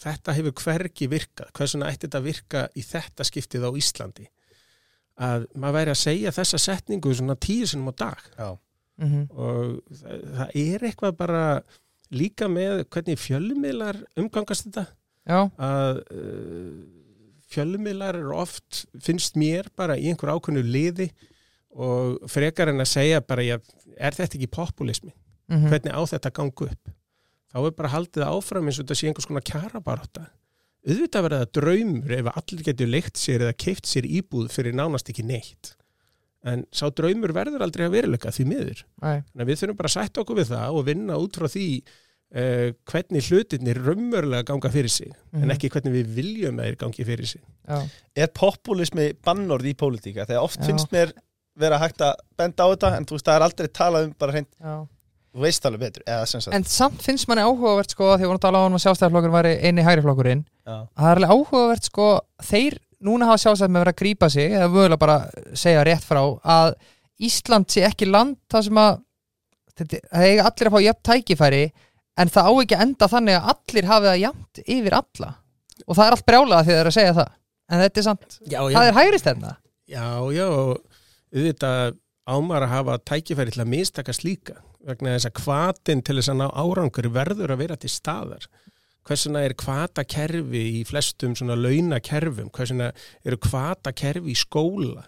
þetta hefur hvergi virkað hversuna ætti þetta að virka í þetta skiptið á Íslandi? Að maður væri að segja þessa setningu svona tíu sinum á dag. Já. mm og það, það er eitthvað bara líka með hvernig fjölmiðlar umgangast þetta að uh, fjölmiðlar eru oft, finnst mér bara í einhver ákveðnu liði og frekar en að segja bara, já, er þetta ekki populismi? mm Hvernig á þetta að ganga upp? Þá er bara haldið áfram eins og þetta sé einhvers konar kjara baróta. Auðvitað verða það draumur ef allir getur leikt sér eða keift sér íbúð fyrir nánast ekki neitt. En sá draumur verður aldrei að veruleika því miður. Við þurfum bara að sætta okkur við það og vinna út frá því uh, hvernig hlutirnir raunverulega ganga fyrir sig Mhm. en ekki hvernig við viljum að þeir gangi fyrir sig. Já, Er populismi bannorð í pólitíka? Þegar oft Já. finnst mér vera hægt að benda á þetta en þú veist, það er aldrei talað um bara hreint, já. þú veist alveg betur. Eða. En samt finnst manni áhugavert sko því að vorum að tala á hann að sjálfstæðarflokkur væri eini hægri flokkurinn Já. að það er alveg áhugavert sko þeir núna hafa sjálfstæðar með verið að grípa sig eða mögulega bara segja rétt frá að Ísland sé ekki land það sem að þetta, en það á ekki að enda þannig að allir hafi það jafnt yfir alla. Og það er allt brjálað því það er að segja það. En þetta er samt, Já, það er hægri stefna. Já, já, auðvitað ámar að hafa tækifæri til að mistakast líka vegna þess að hvatin til þess að ná árangur verður að vera til staðar. Hversuna er kvatakerfi í flestum svona launakerfum, hversuna eru kvatakerfi í skóla?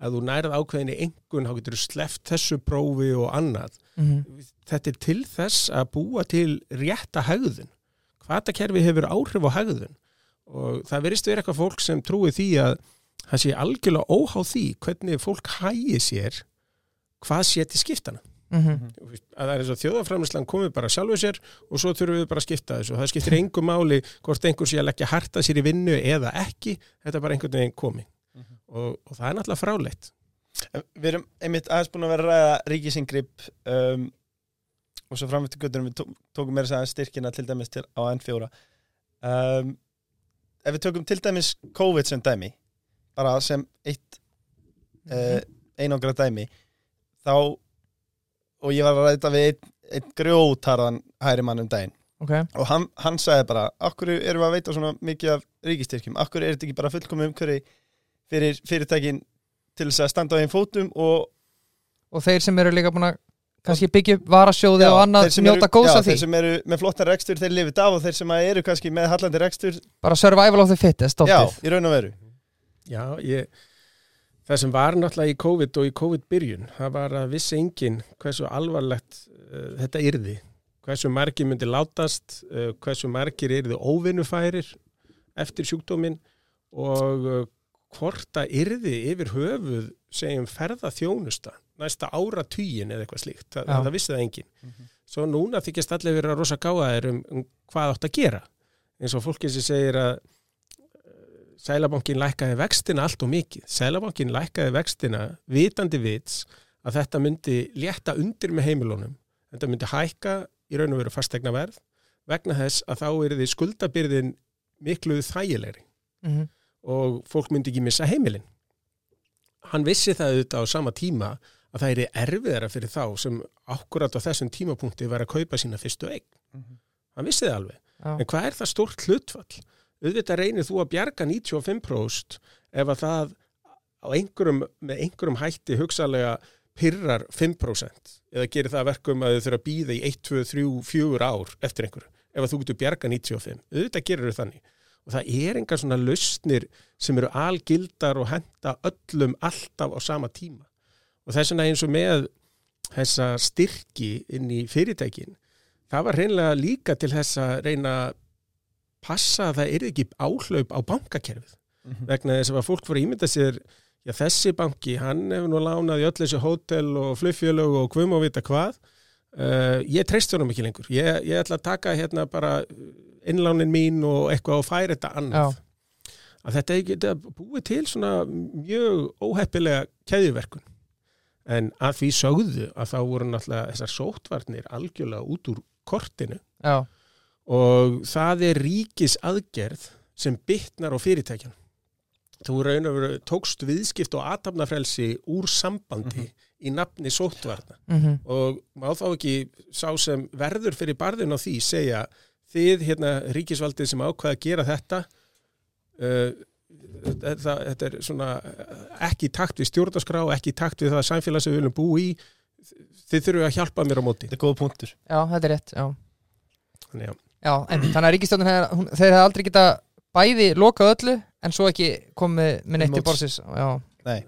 Að þú nærið ákveðinni engun, þá getur þú sleppt þessu prófi og annað. mm Þetta er til þess að búa til rétta hegðun. Kvatakerfi hefur áhrif á hegðun og það verist vera eitthvað fólk sem trúi því að það sé algjörlega óhá því hvernig fólk hægi sér hvað sé til skiptana. -hmm. Að það er eins og þjóðaframlislan komið bara sjálfu sér og svo þurfum við bara að skipta þessu. Það skiptir engu máli hvort einhver sé að leggja harta sér í vinnu eða ekki, þetta er bara einhvern veginn komið. Mhm. Og, og það er náttúrulega fráleitt. En Við erum einmitt aðeins búin að vera að ræða ríkisingrip um, og svo framvættu göttunum við tó- tókum meira segja styrkina til dæmis til, á N4 um, Ef við tökum til dæmis COVID sem dæmi bara sem eitt uh, einangra dæmi þá og ég var að ræða við einn, einn grjótarðan hæri mann um daginn. Ok, og hann, hann sagði bara akkur erum við að veita svona mikið af ríkistyrkjum akkur er þetta ekki bara fullkomum umhverfi fyrir fyrirtækin til þess að standa á einn fótum og og þeir sem eru líka búin að kannski byggja varasjóði Já, og annað njóta góðs af því. þeir sem eru með flottan rekstur, þeir lifið af og þeir sem eru kannski með hallandi rekstur bara survival of the fittest já, í raun og veru. Já, ég, það sem var náttúrulega í COVID og í COVID-byrjun, það var að vissi enginn hversu alvarlegt uh, þetta yrði, hversu margir myndi látast, uh, hversu margir yrði óvinnufærir eftir sjúkdóminn og uh, hvort það yrði yfir höfuð segjum ferða þjónusta næsta ára eða eitthvað slíkt, það, Já. það vissi það enginn. Svo núna þykist allir vera rosa gáðaðir um, um hvað átt að gera. Eins og fólki sem segir að Sælabankin lækkaði vextina allt og mikið. Sælabankin lækkaði vextina vitandi vits að þetta myndi létta undir með heimilunum. Þetta myndi hækka í raun og veru fastegna verð vegna þess að þá er því skuldabyrðin miklu þægilegri mm -hmm. og fólk myndi ekki missa heimilin. Hann vissi það auðvitað á sama tíma að það er erfiðara fyrir þá sem akkurat á þessum tímapunkti var að kaupa sína fyrstu eign. Hann vissi það alveg. En hvað er það stórt hlutfall? Auðvitað reynir þú að bjarga 95% ef að það einhverjum, með einhverjum hætti hugsalega pyrrar 5% eða gerir það að verkum að þau þurfa að býða í 1, 2, 3, 4 ár eftir einhverju ef að þú getur bjarga 95. Auðvitað gerir þau þannig. Og það er engar svona lausnir sem eru algildar og henda öllum alltaf á sama tíma. Og þess vegna eins og með þessa styrki inn í fyrirtækin, það var reynlega líka til þess að reyna að passa að það er ekki áhlaup á bankakerfið. Vegna þess að fólk voru ímynda sér já þessi banki, hann hefur nú lánað í öll þessi hótel og flugfjölög og hvum og vita hvað. Uh, ég treyst honum ekki lengur. Ég, ég ætla að taka hérna bara innlánin mín og eitthvað og færa þetta annað. Já. að þetta er búið til svona mjög óheppilega keðjuverkun en að því sögðu að þá voru náttúrulega þessar sóttvarnir algjörlega út úr kortinu. Já, og það er ríkis aðgerð sem bytnar á fyrirtækjan þú raun og veru tókst viðskipt og aðtapnafrelsi úr sambandi í nafni sóttvarna. Mm og má þá ekki sá sem verður fyrir barðin á því segja þið hérna ríkisvaldið sem ákvaða að gera þetta uh, þetta, þetta er svona ekki í takt við stjórnarskrá ekki í takt við það samfélag sem við viljum bú í. Þið þurfum að hjálpa mér á móti. Þetta er góða punktur. Já, þetta er rétt Já, Þannig, já. já en þannig að ríkistjóðin þeir hefði aldrei geta bæði lokað öllu en svo ekki komið með neitt Móts. borsis Já, Nei,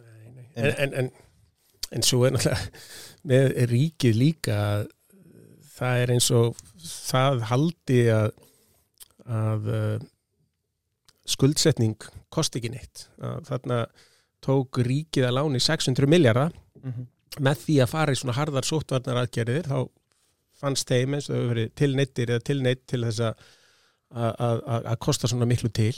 en, en, en, en svo er náttúrulega með ríkið líka að það er eins og það haldi að, að skuldsetning kosti ekki neitt. Að þarna tók ríkið að láni 600 miljardar með því að fara í svona harðar sóttvarnar aðgerðir þá fannst þeim eins og þau verið tilneittir eða tilneitt til þess að að- að að kosta svona miklu til.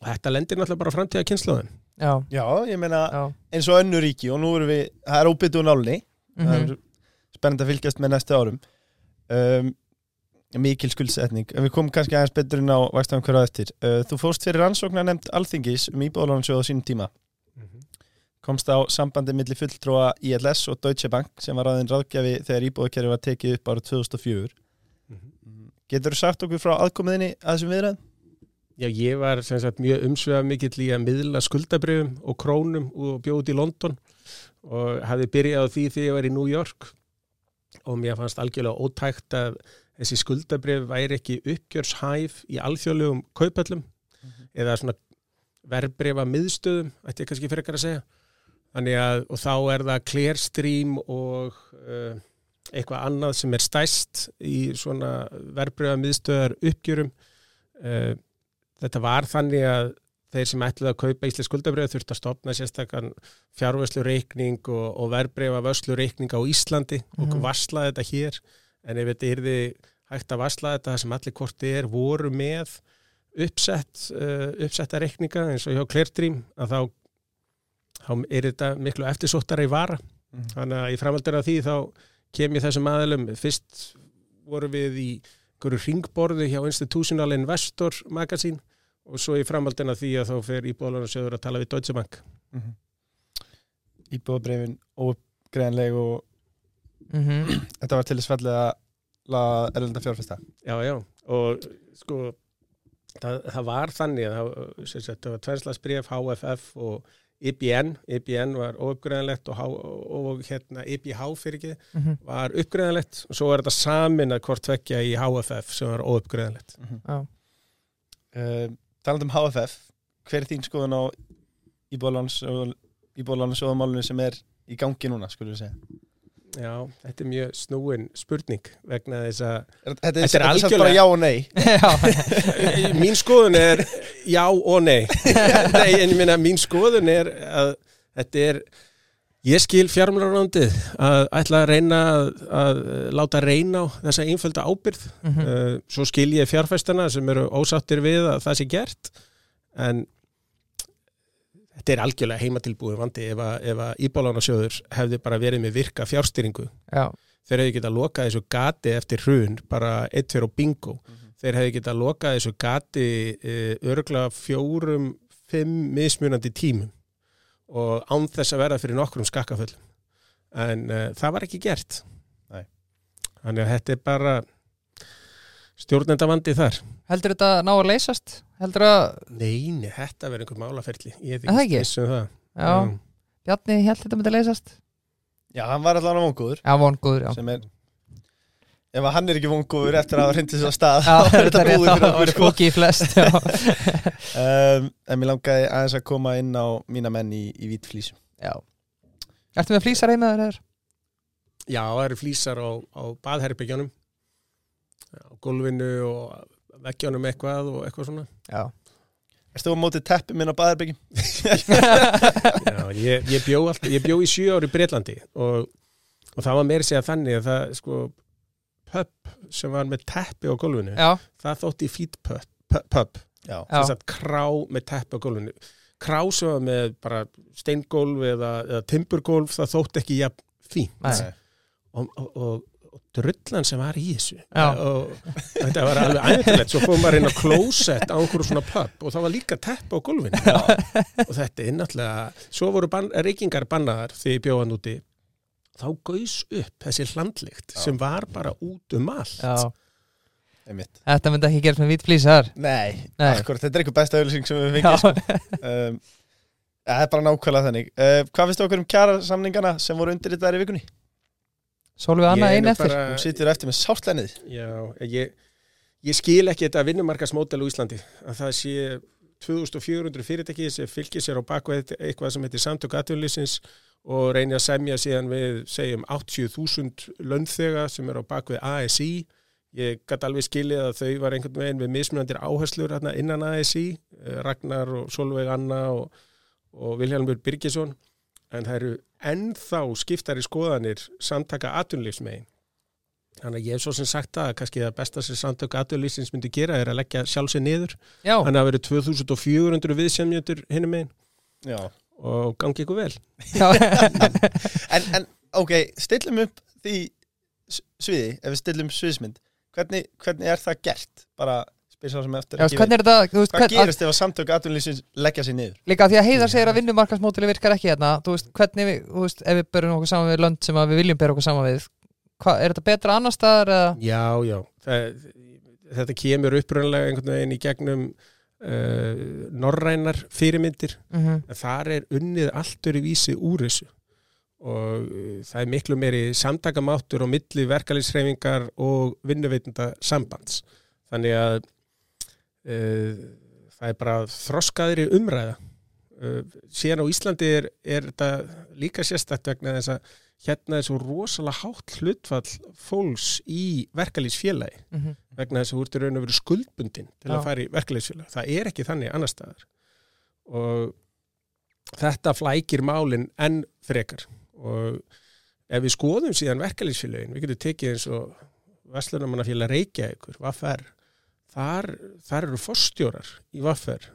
Og þetta lendir náttúrulega bara framtíða kynnslóðin já, já, ég meina já. eins og önnu ríki og nú erum við, það er óbyttu nálni. Það mm er spennandi að fylgjast með næstu árum. Um, mikil skuldsetning. En við komum kannski aðeins betur inn á vakstafum hverju eftir. Uh, þú fórst fyrir rannsóknar nefnd Alþingis um íbúðalánarsjóð á sínum tíma. Komst á sambandi milli fulltrúa ILS og Deutsche Bank sem var aðeins ráðgjafi þegar íbúðakerfi var tekið upp árið 2004 Getur þú sagt okkur frá aðkomiðinni að þessum viðræðum? Já, ég var sem sagt mjög umsveða mikill í að miðla skuldabrifum og krónum og bjóð í London og hafði byrjað á því þegar ég var í New York og mér fannst algjörlega ótækt að þessi skuldabrif væri ekki uppgjörshæf í alþjóðlegum kaupöllum eða svona verbreyfa miðstöðum, ætti ég kannski fyrir að segja. Þannig að, og þá er það Clearstream og uh, eitthvað annað sem er stæst í svona verbreyfa miðstöðar uppgjörum. Uh, þetta var þannig að þeir sem ætlaði að kaupa íslensk skuldabröð þurfti að stopna sérstakann fjárvöslu reikning og, og verbreyfa vöslu reikning á Íslandi og Mhm. vaslaði þetta hér en ef þetta yrði hægt að vasla þetta sem allir korti er voru með uppsett uh, uppsetta reikninga eins og hjá Clearstream að þá, þá er þetta miklu eftirsóttara í vara þannig að í framhaldur af því þá kem ég þessum aðalum fyrst vorum við í einhverju ringborðu hjá Institutional Investor Magazine og svo í framhaldin af því að þá fer íbúðalánarsjóður að tala við Deutsche Bank. Íbúðabrefin óuppgreðanleg og -hmm. þetta var til þess fallið að laga erlenda fjárfesta Já, já, og sko það, það var þannig að það, það var tvenslagsbref HFF og IBN, IBN var óuppgreðanlegt og, H- og hérna IBH fyrir ekki Mhm. var uppgreðanlegt og svo er þetta samin að hvort tvekja í HFF sem var óuppgreðanlegt. Já. uh, talandi um HFF hver er þín skoðun á íbúðlánu sjóðamálinu sem er í gangi núna, skulum við segja Já, þetta er mjög snúin spurning vegna þess að Þetta er, Þetta er algjörlega- bara já og nei Já, mín skoðun er já og nei. nei en ég minna mín skoðun er að þetta er ég skil fjármálarándið að ætla að reyna að, að láta reyna á þessa einfölda ábyrð Mhm. uh, svo skil ég fjárfæstana sem eru ósáttir við að það sé gert en þetta er algjörlega heimatilbúið vandi ef að, að íbólánasjóður hefði bara verið með virka fjárstyringu já, þeir hefði getað lokað þessu gati eftir hrun bara eitt fyrir og bingo. Þeir hefði getað lokað þessu gati uh, örgla fjórum fimm mismunandi tímum og án þess að verða fyrir nokkrum skakkaföllum. En uh, það var ekki gert. Nei. þannig að þetta er bara stjórnendavandi þar? Heldur þetta ná að leysast? Heldur að, Neini, þetta verður einhver málaferli. Ég það er ekki? ekki? viss um það. Já, Bjarni held þetta myndi leysast? Já, hann var allan á vongóður. Já, von góður, já. Sem er ef að hann er ekki vongóður eftir að hafa hrindið svo að stað Já, er þetta er að það okkur var fóki í flest já. um, En mér langaði aðeins að koma inn á mína menn í, í vítflísum já. Ertu með flýsar heima þér? Já, það eru flýsar á, á baðherbyggjónum á gólfinu og veggjónum eitthvað og eitthvað svona. Já. Erstu á móti teppi minn á baðarbyggjum? Já, ég, ég, bjó allt, ég bjó í sjö ári í Breitlandi og, og það var meiri segja þannig að það sko pub sem var með teppi á gólfinu Já, það þótti fít pub, pub, þess að krá með teppi á gólfinu. Krá sem var með bara steingólf eða, eða timburgólf það þótti ekki jafn fínt. Nei. og, og, og drullan sem var í þessu. Já. og þetta var alveg æðilegt svo fóðum maður inn á klósett á einhverju svona pub og það var líka tepp á gólfinu. Og þetta er náttúrulega svo voru ban, reykingar bannaðar ég bjóðan úti. Þá gaus upp þessi hlandlikt sem var bara út um allt. Já. Einmitt. Þetta myndi ekki gerast með hvít flýsar Nei, Nei. akkurat, þetta er eitthvað besta auðlýsing sem við fengið sko. um, ja, Það er bara nákvæmlega þannig. Uh, Hvað finnst okkur um kjara samningana sem voru undir þetta í vikunni? Sólvið Ég annað einn eftir? bara- Hún situr eftir með sáltlennið Já, ég, ég skil ekki þetta vinnumarkasmódel á Íslandi. Að það sé 2400 fyrirtæki sem fylgir sér á bakveð eitthvað sem heitir samtök atvinnlýsins og reynir að semja síðan við segjum 80.000 lönnþega sem er á bakveð ASI ég gæti alveg skilið að þau var einhvern veginn við mismunandir áherslur innan ASI eh, Ragnar og Solveig Anna og, og Vilhelmur Birgisson en það eru ennþá skiptari skoðanir samtaka atvinnlýfsmegin Þannig að ég hef svo sem sagt að kannski það besta sem samtök aðurlýsins myndi gera er að leggja sjálfsig niður. Já, Þannig að það verið 2400 viðsemjöndur hinnum megin Já og gangi ykkur vel. já, en, en ok, stillum upp því sviði, ef við stillum sviðsmynd hvernig, hvernig er það gert? Bara spyr sá sem eftir já ekki hvernig veit. er þetta þú veist, Hvað hvern, gerist ef að samtök atvinnlýsins leggja sér niður? Líka því að heiðar segir að vinnumarkasmótili virkar ekki hérna Þú veist, hvernig við, þú veist, ef við börum okkur saman við lönd sem að við viljum bera okkur saman við hva, Er þetta betra annar staðar eða? Já, já. Það, þetta kemur upprunlega einhvern veginn í gegnum uh, norrænar fyrirmyndir. Mm -hmm. En þar er unnið alltur í vísi úr þessu og uh, það er miklu meiri samtakamáttur og milli verkalýsreifingar og vinnuveitunda sambands. Þannig að það er bara þroskaðri umræða. Uh, síðan á Íslandi er, er þetta líka sérstætt vegna þess að hérna er svo rosalega hátt hlutfall fólks í verkalýsfélagi Mm -hmm. vegna þess að þú ert í raun og veru skuldbundin til Já. að fara í verkefliðsfélag. Það er ekki þannig annar staðar. Og þetta flækir málinn enn frekar. Og ef við skoðum síðan verkefliðsfélagin, við getum tekið eins og Vestlunamannafélag Reykjavíkur, Vaffer, þar, þar eru forstjórar í Vaffer.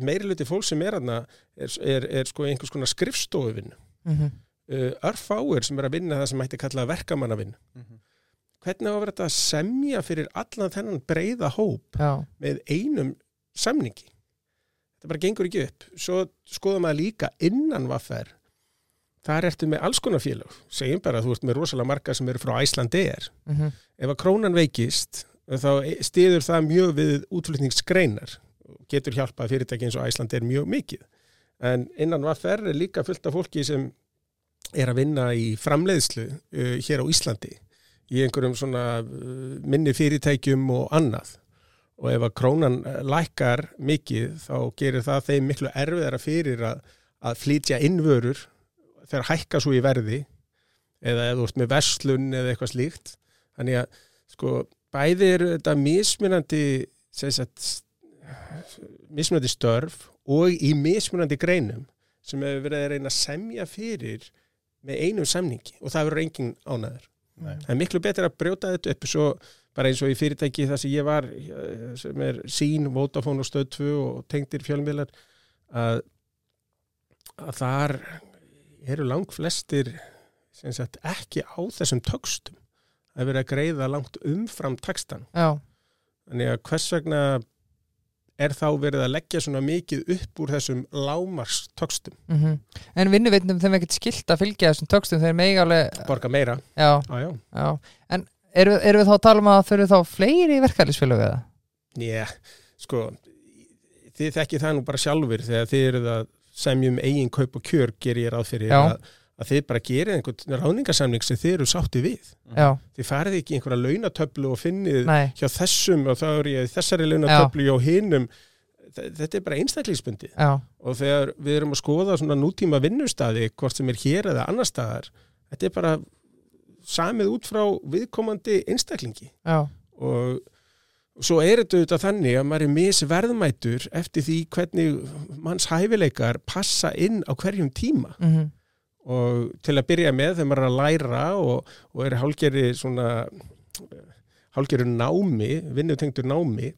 Meiri luti fólk sem er aðna er, er, er sko einhvers konar skrifstofuvinn. Mm -hmm. Uh, örfáir sem er að vinna það sem mætti kalla verkamannavinn. Hvernig á að vera þetta að semja fyrir allan þennan breyða hóp Já, með einum samningi? Þetta bara gengur ekki upp. Svo skoðum maður líka innan vaffer. Þar ertu með alls konar félag. Segjum bara að þú ert með rosalega marga sem eru frá Æslandeir. mm -hmm. Ef að krónan veikist, þá stiður það mjög við útflutningsgreinar. Getur hjálpað fyrirtæki eins og Æslandeir mjög mikið. en innan VFR er líka fullt af fólki sem er að vinna í framleiðslu uh, hér á Íslandi í einhverjum svona uh, minni fyrirtækjum og annað og ef að krónan uh, lækkar mikið þá gerir það þeim miklu erfiðara fyrir að, að flytja innvörur þegar hækka svo í verði eða eða ert með verslun eða eitthvað slíkt þannig að sko bæði eru þetta mismunandi sagt mismunandi störf og í mismunandi greinum sem hefur verið að reyna að semja fyrir með einum samningi og það verður engin ánæður. Nei. Það er miklu betur að brjóta þetta upp svo bara eins og í fyrirtæki þar sem ég var eh, sem er sín, Vodafone og Stöð 2 og tengdir fjölmiðlar að, að þar eru langt flestir sagt ekki á þessum tökstum að vera að greiða langt umfram takstan. já, Þannig að hvers vegna er þá verið að leggja svona mikið upp úr þessum lámars tökstum, mm en vinnuveitnum þeim ekkert skilt að fylgja þessum tökstum þeir megi alveg borga meira. já, Já, já. já. en við, erum við þá að tala um að þau eru þá fleiri verkefælisfélög eða? Njá, sko, þið þekki það nú bara sjálfur þegar þið eruð að semjum eigin kaup og kjör ger ég ráð fyrir að, að þið bara gerir einhvern ráðningarsamning sem þið eru sátti við. já, Þið farið ekki einhverja launatöflu og finnið nei, hjá þessum og þá er ég þessari launatöflu hinum. Þe- Þetta er bara einstaklingsbundið. já, og þegar við erum að skoða svona nútíma vinnustadi, hvort sem er hér eða annar staðar, þetta er bara samið út frá viðkomandi einstaklingi. Já, og svo er þetta auðvitað þannig að maður er misverðmætur eftir því hvernig manns hæfileikar passa inn á hverjum tíma. Mm og til að byrja með þegar maður er að læra og, og er hálgeri svona hálgeri námi, vinnutengtur námi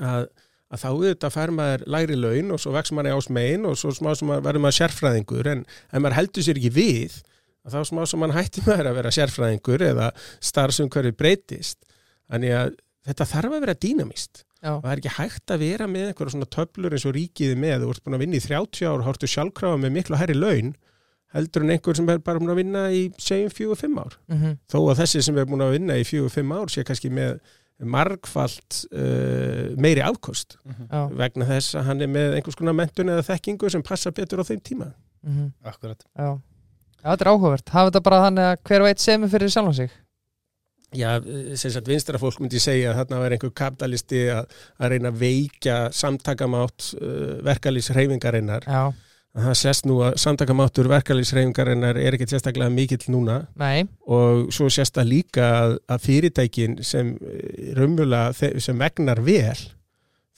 að, að þá auðvitað fær maður læri laun og svo vex maður í ásmegin og svo smá sem maður verður maður sérfræðingur. En ef maður heldur sér ekki við að þá smá sem maður hætti maður að vera sérfræðingur eða starfsumhverfi breytist. Þannig að þetta þarf að vera dýnamist já, og það er ekki hægt að vera með einhverja svona töflur eins og ríkiði með, þú ert búin að vinna í 30 ár og hortu sjálfkrafa með miklu hærri laun heldur en einhver sem er bara búin að vinna í segjum 4-5 ár. Mm þó að þessi sem er búin að vinna í 4-5 ár sé kannski með margfalt uh, meiri afkost. Já, vegna þess að hann er með einhvers konar mentun eða þekkingu sem passa betur á þeim tíma. Mm Akkurat já. Já, þetta er áhugavert. Hafa þetta bara þannig að hver veit semur fyrir sjálfan sig? Já, sem sagt vinstra fólk myndi segja að þarna var einhver kapitalisti að, að reyna að veikja samtakamátt uh, verkalýsreifingarinnar Já, það sést nú að samtakamáttur verkalýsreifingarinnar er ekkert sérstaklega mikill núna nei, og svo sést það líka að, að fyrirtækin sem eh, raunmjöla sem vegnar vel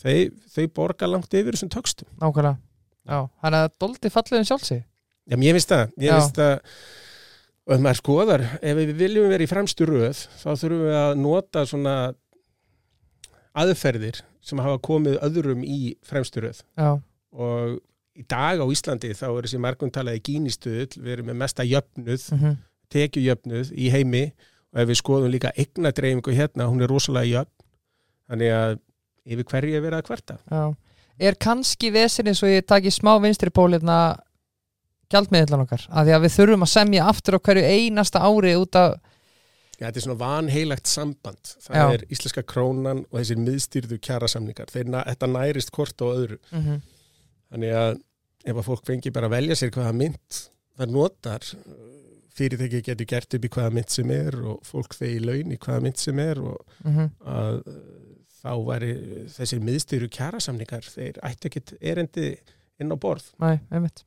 þau, þau borga langt yfir þessum tökstum. nákvæmlega. Já, hann er doldi falliðin sjálfsig. Já, mér finnst það. Já. finnst það og ef maður skoðar, ef við viljum vera í fremstu röð, þá þurfum við að nota svona aðferðir sem hafa komið öðrum í fremstu röð Já, og í dag á Íslandi þá er þessi margum talaði gínistuðl, við erum með mesta jöfnuð mm tekjujöfnuð í heimi. Og ef við skoðum líka eignadreifingu hérna, hún er rosalega jöfn. Þannig að yfir hverju er verið að kvarta? Já. Er kannski vesin eins og ég taki smá vinstri pólirna gjaldmiðlan okkar? Af því að við þurfum að semja aftur á hverju einasta ári út af, Já, þetta er svona vanheilagt samband. Það Já. er íslenska krónan og þessir miðstýrðu kjarasamningar. Þeir, na- þetta nærist hvort á öðru. Mm þannig að ef að fólk fengi bara að velja sér hvaða mynd það notar fyrirtæki getur gert upp í hvaða mynd sem er og fólk þegi laun í hvaða mynd sem er og -hmm. að uh, þá væri þessir miðstýru kjarasamningar þeir ætti ekkit erendi inn á borð Nei, einmitt.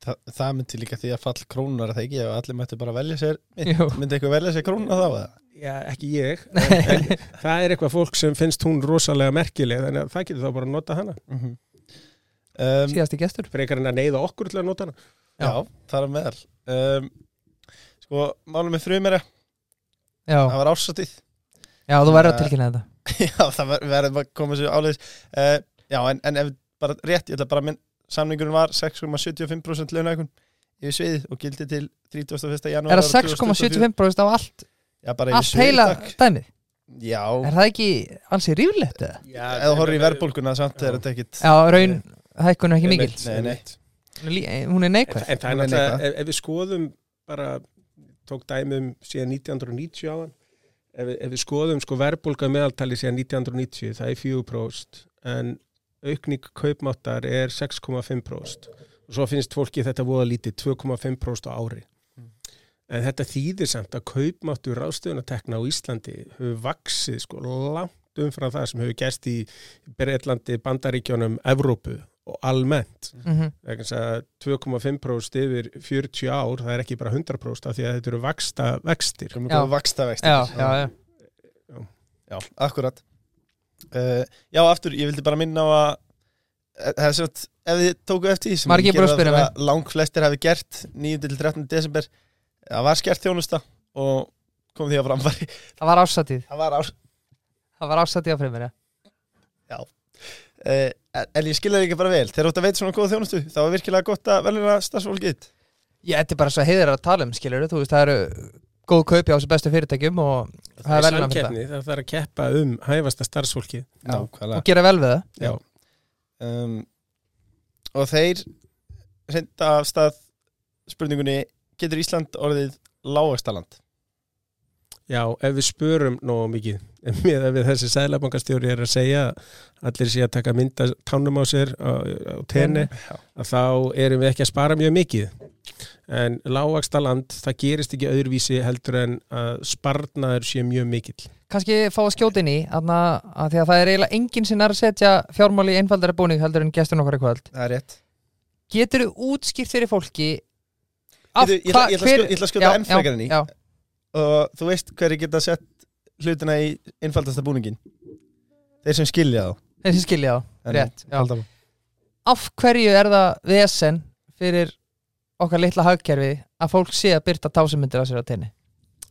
Þa, Það myndi líka því að fall krónunar er það ekki ef allir mættu bara velja sér mynd. Myndi eitthvað velja sér krónuna þá eða? Já, ekki ég, en, en það er eitthvað fólk sem finnst hún rosalega merkileg þannig að það getur þá bara að nota hana Mm um, Síðasti gestur. frekar en að neyða okkur til að nota hana Já, það er meðal um, Sko, málum með frumera Já, Það var ársatið já þú verður að Eh, tilkynna þetta. Já, það ver- verður að koma sér áleiðis uh, Já, en, en ef bara rétt, ég ætla bara að minn Samningurinn var 6,75% launækun yfir sviðið og gildi til 31. janúar Er það 6,75% á allt, Já, allt heila dæmið? Já, Er það ekki ansi ríflegt eða? eða horfður í verðbólguna samt er þetta ekkit Já, raun hækkun er ekki mikil. Nei, nei. Hún er lí- Hún er En, neikvæð. en það er náttúrulega, ef, ef við skoðum bara, tók dæmum síðan 1990 á hann ef, við- ef við skoðum sko verðbólga meðaltali síðan 1990 það er 4% en aukning kaupmáttar er 6,5% og svo finnst fólki þetta voða lítið 2,5% á ári en þetta þýðir samt að kaupmáttur ráðstöðunatekna á Íslandi hefur vaksið sko langt umfram það sem hefur gerst í Breitlandi, Bandaríkjónum, Evrópu og almennt Mhm. þess að 2,5% yfir 40 ár, það er ekki bara 100% af því að þetta eru vaksta vextir sem er Já. vaksta vexti Já, já, já Já, akkurat uh, Já, aftur, ég vildi bara minna á að eh, að ef þið tóku eftir því sem Margir ég búin að geri ráð spyrja fyrir að lang flestir hafi gert 9. til 13. desember það var skert þjónusta og kom því að framfæri Það var ásatið það var ás Það var ásatið á fremur, já uh, en ég skilja það ekki bara vel. Þegar þú ert að veita svona góða þjónustu þá er virkilega gott að velja starfsfólkið Ég, þetta er bara svo heiðir að tala um, skilur þú veist, það eru góð kaupi á þessu bestu fyrirtækjum og það er það samkeppni, það þarf að keppa um hæfasta starfsfólki Nákvæmlega. og gera vel við það. Já. um, og þeir reynda af stað spurningunni getur Ísland orðið lágastaland Já, ef við spörum nógu mikið með að við þessi sæðlabankastjóri er að segja að allir sé að taka mynda tánum á sér á, á tenni að þá erum við ekki að spara mjög mikið. En lágvaksta land, það gerist ekki öðruvísi heldur en að sparnaður sé mjög mikill. Kannski fá að skjóta inn í þarna, að því að það er eiginlega enginn sem er að setja fjármáli í einfaldari búning heldur en gestur okkar í kvöld. Það er rétt. Getur þú útskýrt fyrir fólki Bíddu, ég ætla- að skjóta- ég ætla að skjóta Já, enn frekar inn í. Og þú veist hverju geta sett hlutina í einfaldasta búningin þeir sem skilja þá. Þeir sem skilja þá, rétt já. Af hverju er það vesen fyrir okkar litla hagkerfi að fólk sé að byrta tásumindir á sér á tenni?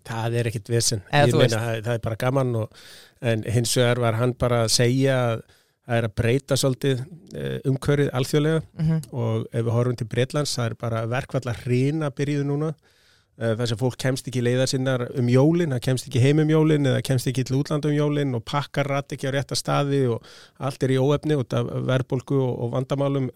Það er ekkit vesen, Eða ég þú meina það, það er bara gaman og, en hins vegar var hann bara að segja að það er að breyta svolítið eh, umhverfið alþjóðlega. Mm -hmm. og ef við horfum til Breitlands það er bara verkvall að hrina byrjuðu núna Eh, þar sem fólk kemst ekki leiðar sinnar um jólin, það kemst ekki heim um jólin eða kemst ekki til útland um jólin og pakkar rætt ekki á rétta staði og allt er í óefni út af verðbólgu og, og vandamálum.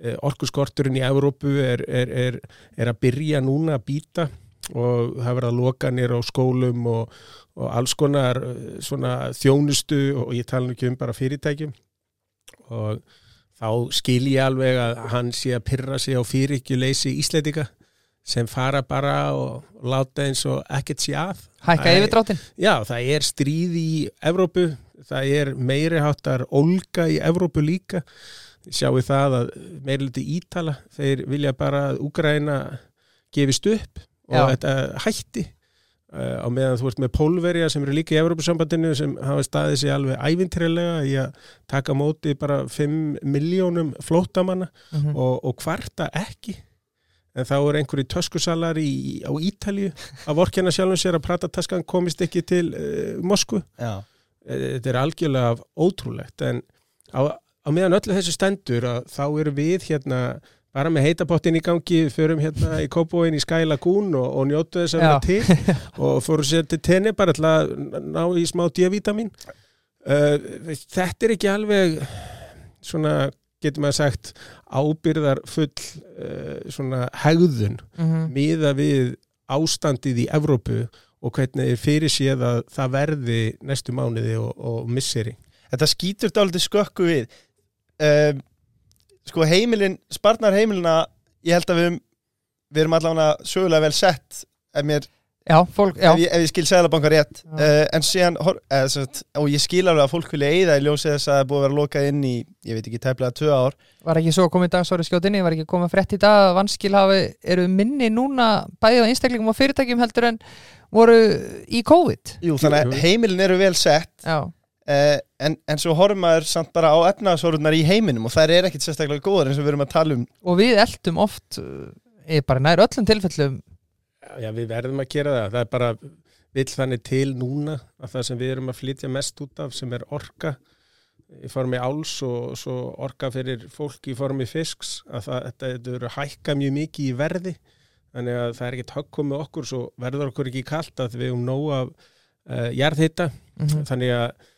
Eh, orkuskorturinn í Evrópu er, er, er, er að byrja núna að býta og það verða lokanir á skólum og, og alls konar eh, þjónustu og ég tala ekki um bara fyrirtækjum og þá skil ég alveg að hann sé að pyrra sig á fyrirkjuleysi íslendinga sem fara bara og láta eins og ekkert sé að. Hækka Æ, yfirdráttin Já, það er stríð í Evrópu, það er meiri háttar olga í Evrópu líka. Sjáu það að meiri liti ítala, þeir vilja bara að Úgræna gefist upp og Já. þetta hætti. Uh, á meðan þú ert með pólverja sem eru líka í Evrópusambandinu sem hafa staðið sér alveg ævintrilega í að taka móti bara 5 miljónum flótamanna mm og, og kvarta ekki en þá er einhverju töskusalar í, á Ítalju að vorkjana sjálfum sér að pratataskan komist ekki til uh, Moskvu. Já. Eh, Þetta er algjörlega ótrúlegt en á, á meðan öllu þessu stendur að þá erum við hérna bara með heitapottin í gangi, förum hérna í Kópóin í Sky Lagoon og, og njótu þess að vera til og fórum sér til tenni bara til að ná í smá D-vitamin. Uh, þetta er ekki alveg svona getur maður sagt ábyrðar full uh, svona hegðun -hmm. miða við ástandið í Evrópu og hvernig er fyrir séð að það verði næstu mánuði og, og misseri. Þetta skýtur dálítið skökku við um, Sko heimilin Sparnar heimilina Ég held að við, við erum allavega sögulega vel sett ef, mér, já, fólk, já, ef, ég, ef ég skil seglabanka rétt. Uh, En síðan hor- eða, sem sagt, Og ég skil alveg að fólk vilja eyða í ljósi þess að það er búið að vera lokað inn í Ég veit ekki, tæplega tvö ár. Var ekki svo komið dag, sorry skjótinni, var ekki komið frétt í dag að vanskil hafi, eru minni núna bæðið á einstaklingum og fyrirtækjum heldur en voru í COVID? Jú, þannig að heimilin eru vel sett já, uh, en, en svo horfum maður samt bara á efnaðshorfurnar í heiminum og þær er ekkit sérstaklega góðar eins og við erum að tala um. Og við eldum oft ég bara nær öllum tilfellum Já, við verðum að gera það. Það er bara vill þannig til núna að það sem við erum að flytja mest út af sem er orka í formi áls og svo orka fyrir fólk í formi fisks að það, þetta, þetta eru hækka mjög mikið í verði. Þannig að það er ekkert höggum með okkur svo verður okkur ekki kalt að við um nóg af uh, jarðhita. Mm þannig að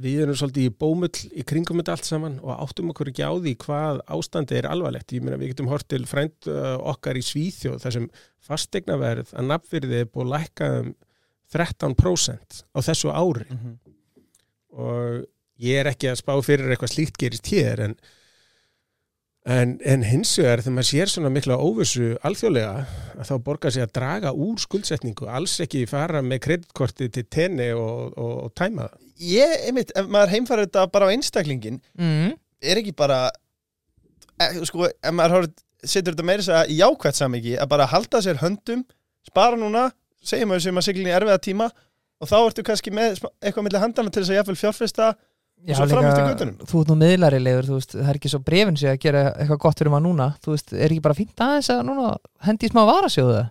við erum svolítið í bómull í kringum þetta allt saman og áttum okkur ekki á því hvað ástandi er alvarlegt. Ég meina við getum hort til frænd uh, okkar í Svíþjóð þar sem fastegnaverð að nafnvirði er búið að lækka um 13% á þessu ári og ég er ekki að spá fyrir eitthvað slíkt gerist hér en, en, en hins vegar þegar maður sér svona mikla óvissu alþjóðlega að þá borgar sig að draga úr skuldsetningu alls ekki fara með kreditkorti til tenni og, og, og tæma það Ég, einmitt, ef maður heimfærir þetta bara á einstaklingin mm. er ekki bara e, sko, ef maður setur þetta meira í jákvætt samiki að bara halda sér höndum spara núna, segjum við sem að siglinni erfiða tíma og þá ertu kannski með eitthvað milli handana til þess að jafnvel fjárfesta Já, líka, þú ert nú miðlari legur, þú veist, það er ekki svo brefin sig að gera eitthvað gott fyrir maður núna, þú veist, er ekki bara fínt aðeins að núna hendi í smá varasjóðu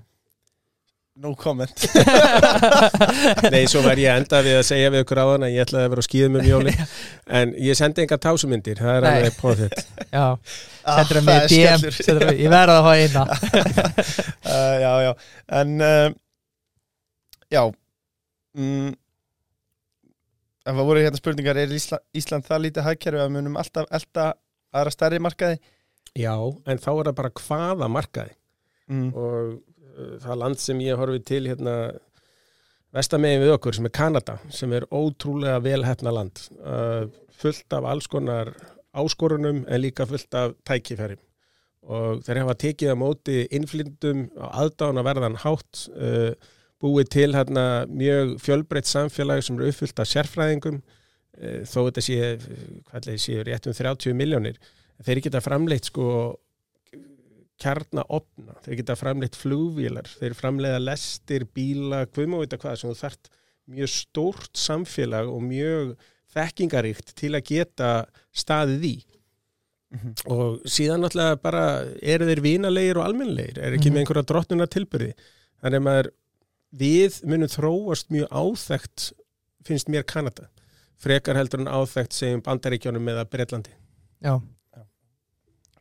no comment. Nei, svo var ég enda við að segja við ykkur áðan að ég ætlaði að vera á skýðum um jóli en ég sendi enga tásumyndir það er alveg potið Já, Ah, sendur það það með er DM það, ég verða að hafa eina. Uh, Já, já. En uh, Já. Mm, Ef það voru hérna spurningar Er Ísland, Ísland það lítið hagkerfi að munum alltaf elda aðra stærri markaði? Já, en þá er það bara hvaða markaði. Mm. og uh, það land sem ég horfi til hérna vestamegin við okkur sem er Kanada sem er ótrúlega velhæfna land. Uh, fullt af alls konar áskorunum en líka fullt af tækifærim og þeir hafa tekið að móti innflyndum á aðdána verðan hátt uh, búið til hérna mjög fjölbreytt samfélag sem eru uppfyllt af sérfræðingum uh, þó þetta sé, hvað ætli, sé rétt um 30 miljónir þeir geta framleitt sko kjarnaopna, þeir geta framleitt flugvílar, þeir framleiða lestir, bíla, hvað má vita hvað sem þú þart mjög stórt samfélag og mjög þekkingaríkt til að geta staðið í Mhm. og síðan náttúrulega bara eru þeir vinalegir og almennlegir er ekki Mhm. með einhverja drottnuna tilbyrði þannig að maður við munum þróast mjög áþekkt finnst mér Kanada. Frekar heldur en áþekkt segjum bandaríkjónum eða Breitlandi Já,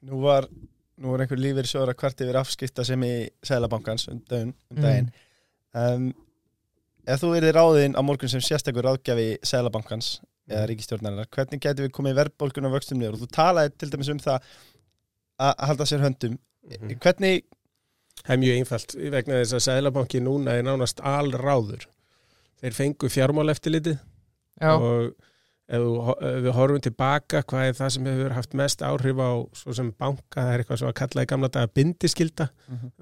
Nú var Nú var einhver lífið sjóra kvart yfir afskipta sem í Sælabankans um, daginn, um daginn. Um, Ef þú verið ráðinn á morgun sem sérstakur ráðgjafi Sælabankans eða ríkistjórnarinnar, hvernig getum við komið verðbólgun og vöxtum niður? Og þú talaði til dæmis um það að halda sér höndum. Mhm. hvernig, Það er mjög einfalt vegna þess að Sæðlabanki núna er nánast alráður. Þeir fengu fjármál eftirlitið já, og ef, við horfum tilbaka hvað er það sem hefur haft mest áhrif á svo sem banka, það er eitthvað svo að kalla í gamla daga bindiskilda.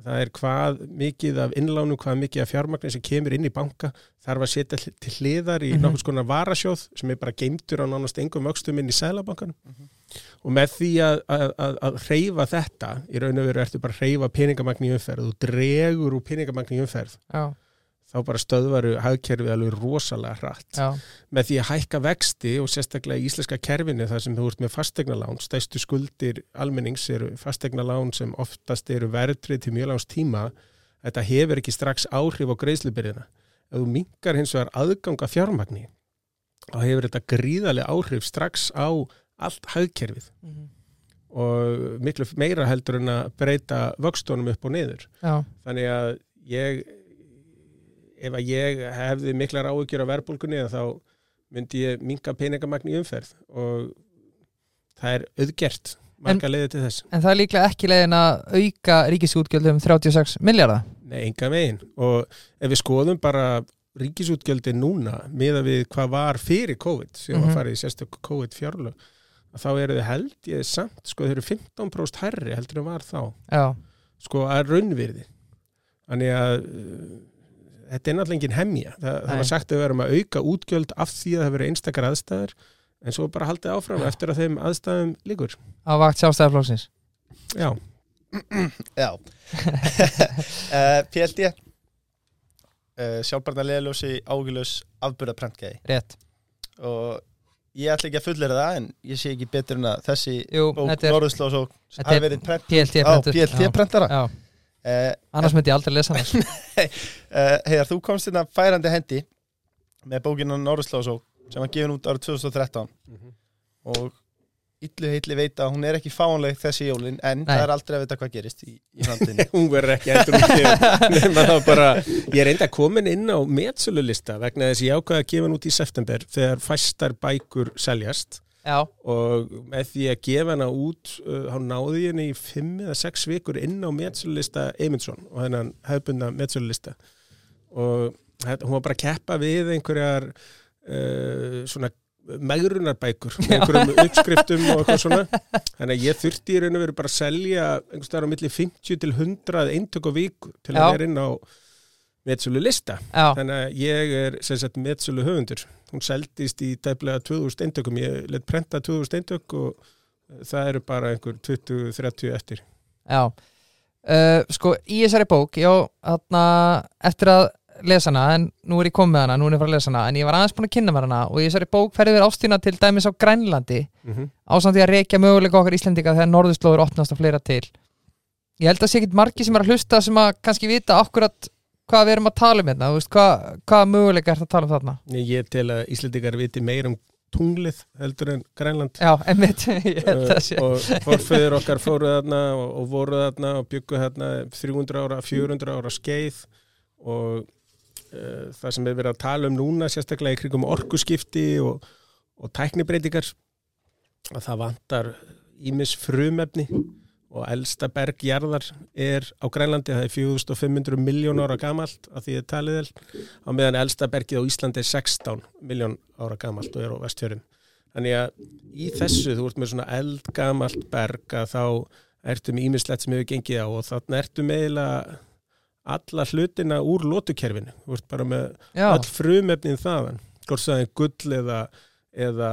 Það er hvað mikið af innlánum, hvað mikið af fjármagnir sem kemur inn í banka þarf að setja til hliðar í Mhm. nokkuð skonar varasjóð sem er bara geimtur á nánast engum vöxtum inn í Sæðlabankanum. Mhm. Og með því að, að, að, að reyfa þetta, í raun og veru ertu bara að reyfa peningamagn í umferð og dregur úr peningamagn í umferð, já, þá bara stöðvaru hagkerfið alveg rosalega hratt. já, Með því að hækka vexti og sérstaklega í íslenska kerfinu þar sem þú ert með fastegnalán, stæstu skuldir almennings eru fastegnalán sem oftast eru verðrið til mjög langs tíma, þetta hefur ekki strax áhrif á greiðslubyrðina. Ef þú minkar hins vegar aðganga fjármagni, þá hefur þetta gríðarlega áhrif strax á allt hagkerfið Mhm. og miklu meira heldur en að breyta vöxtunum upp og niður. já, Þannig að ég, ef að ég hefði miklar áhyggjur á verðbólgunni þá myndi ég minka peningamagn í umferð og það er auðgert marga leiði til þess. en það er líklega ekki leiðin að auka ríkisútgjöldum 36 miljardar Nei, enga megin. Og ef við skoðum bara ríkisútgjöldin núna miða við hvað var fyrir COVID sem var Mhm. farið í sérstök COVID fjárlög þá eru þið held ég samt sko þau eru 15% herri heldur en var þá Já, sko að raunvirði þannig að þetta er náttúrulega engin hemja. Þa, það Nei. var sagt að við erum að auka útgjöld af því að það verið einstakar aðstæður en svo bara haldið áfram eftir að þeim aðstæðum líkur á vakt sjálfstæðarflóksins já, já. Uh, PLD uh, sjálfbarna leðaljósi ágjulös afburðaprentgæði Rétt, og ég ætla ekki að fullera það en ég sé ekki betur en að þessi jú, bók er Þetta hafi er verið prent PLT prentara Já, uh, annars myndi ég aldrei lesa hann uh, Heiðar, þú komst hérna færandi hendi með bókinu Norðurslós sem var gefin út árið 2013 og illu heitli veit að hún er ekki fánleg þessi jólin en Nei. það er aldrei að vita hvað gerist í, í framtíðinni. Hún verður ekki endur út nema þá bara, ég er enda komin inn á metsölulista vegna þess að ég ákvaði að gefa hann út í september þegar fæstar bækur seljast Já, og með því að gefa hana út uh, hann náði henni í fimm eða sex vikur inn á metsölulista Eymundsson og hennan hefbunda metsölulista. Og hún var bara að keppa við einhverjar uh, svona megrunarbækur með einhverjum uppskriftum og eitthvað svona. Þannig að ég þurfti í raun og veru bara að selja einhvers staðar á milli 50 til 100 eintök og viku til Já. að vera inn á metsölu lista Já, þannig að ég er metsölu höfundur hún seldist í dæflega 2000 eintökum ég let prenta 2000 eintök og það eru bara einhver 20-30 eftir. Já. Uh, Sko, í þessari bók, já, þarna eftir að lesa hana, en nú er ég komið hana, nú er ég að fara að lesa hana, en ég var aðeins búin að kynna hana og í þessari bók ferði við ástína til dæmis á Grænlandi mm -hmm. ásamt því að reykja möguleika okkar Íslendinga þegar norðurslóður opnast og fleira til. Ég held að sé ekkit margi sem er að hlusta sem að kannski vita akkurat hvað við erum að tala um hérna, veist, hvað, hvað möguleika er það að tala um þarna? Ég tel að Íslandikar viti meir um tunglið heldur en Grænland. Já, einmitt, ég held að sé. Uh, og forfeyður okkar fóru þarna og, og voru þarna og byggu þarna 300 ára, 400 ára skeið og uh, það sem við verið að tala um núna sérstaklega í krigum orkuskipti og, og tæknibreitingar að það vantar ímis frumefni og elsta berg jarðar er á Grænlandi, það er 4500 miljón ára gamalt að því er talið el á meðan elsta bergið á Íslandi er 16 miljón ára gamalt og er á vestfjörðum Þannig að í þessu, þú ert með svona eldgamalt berg að þá ertu með ímislegt sem hefur gengið á og þannig ertu með eiginlega alla hlutina úr lótukerfinu. Þú ert bara með Já, all frumefnin þaðan. Hvort það er gull eða, eða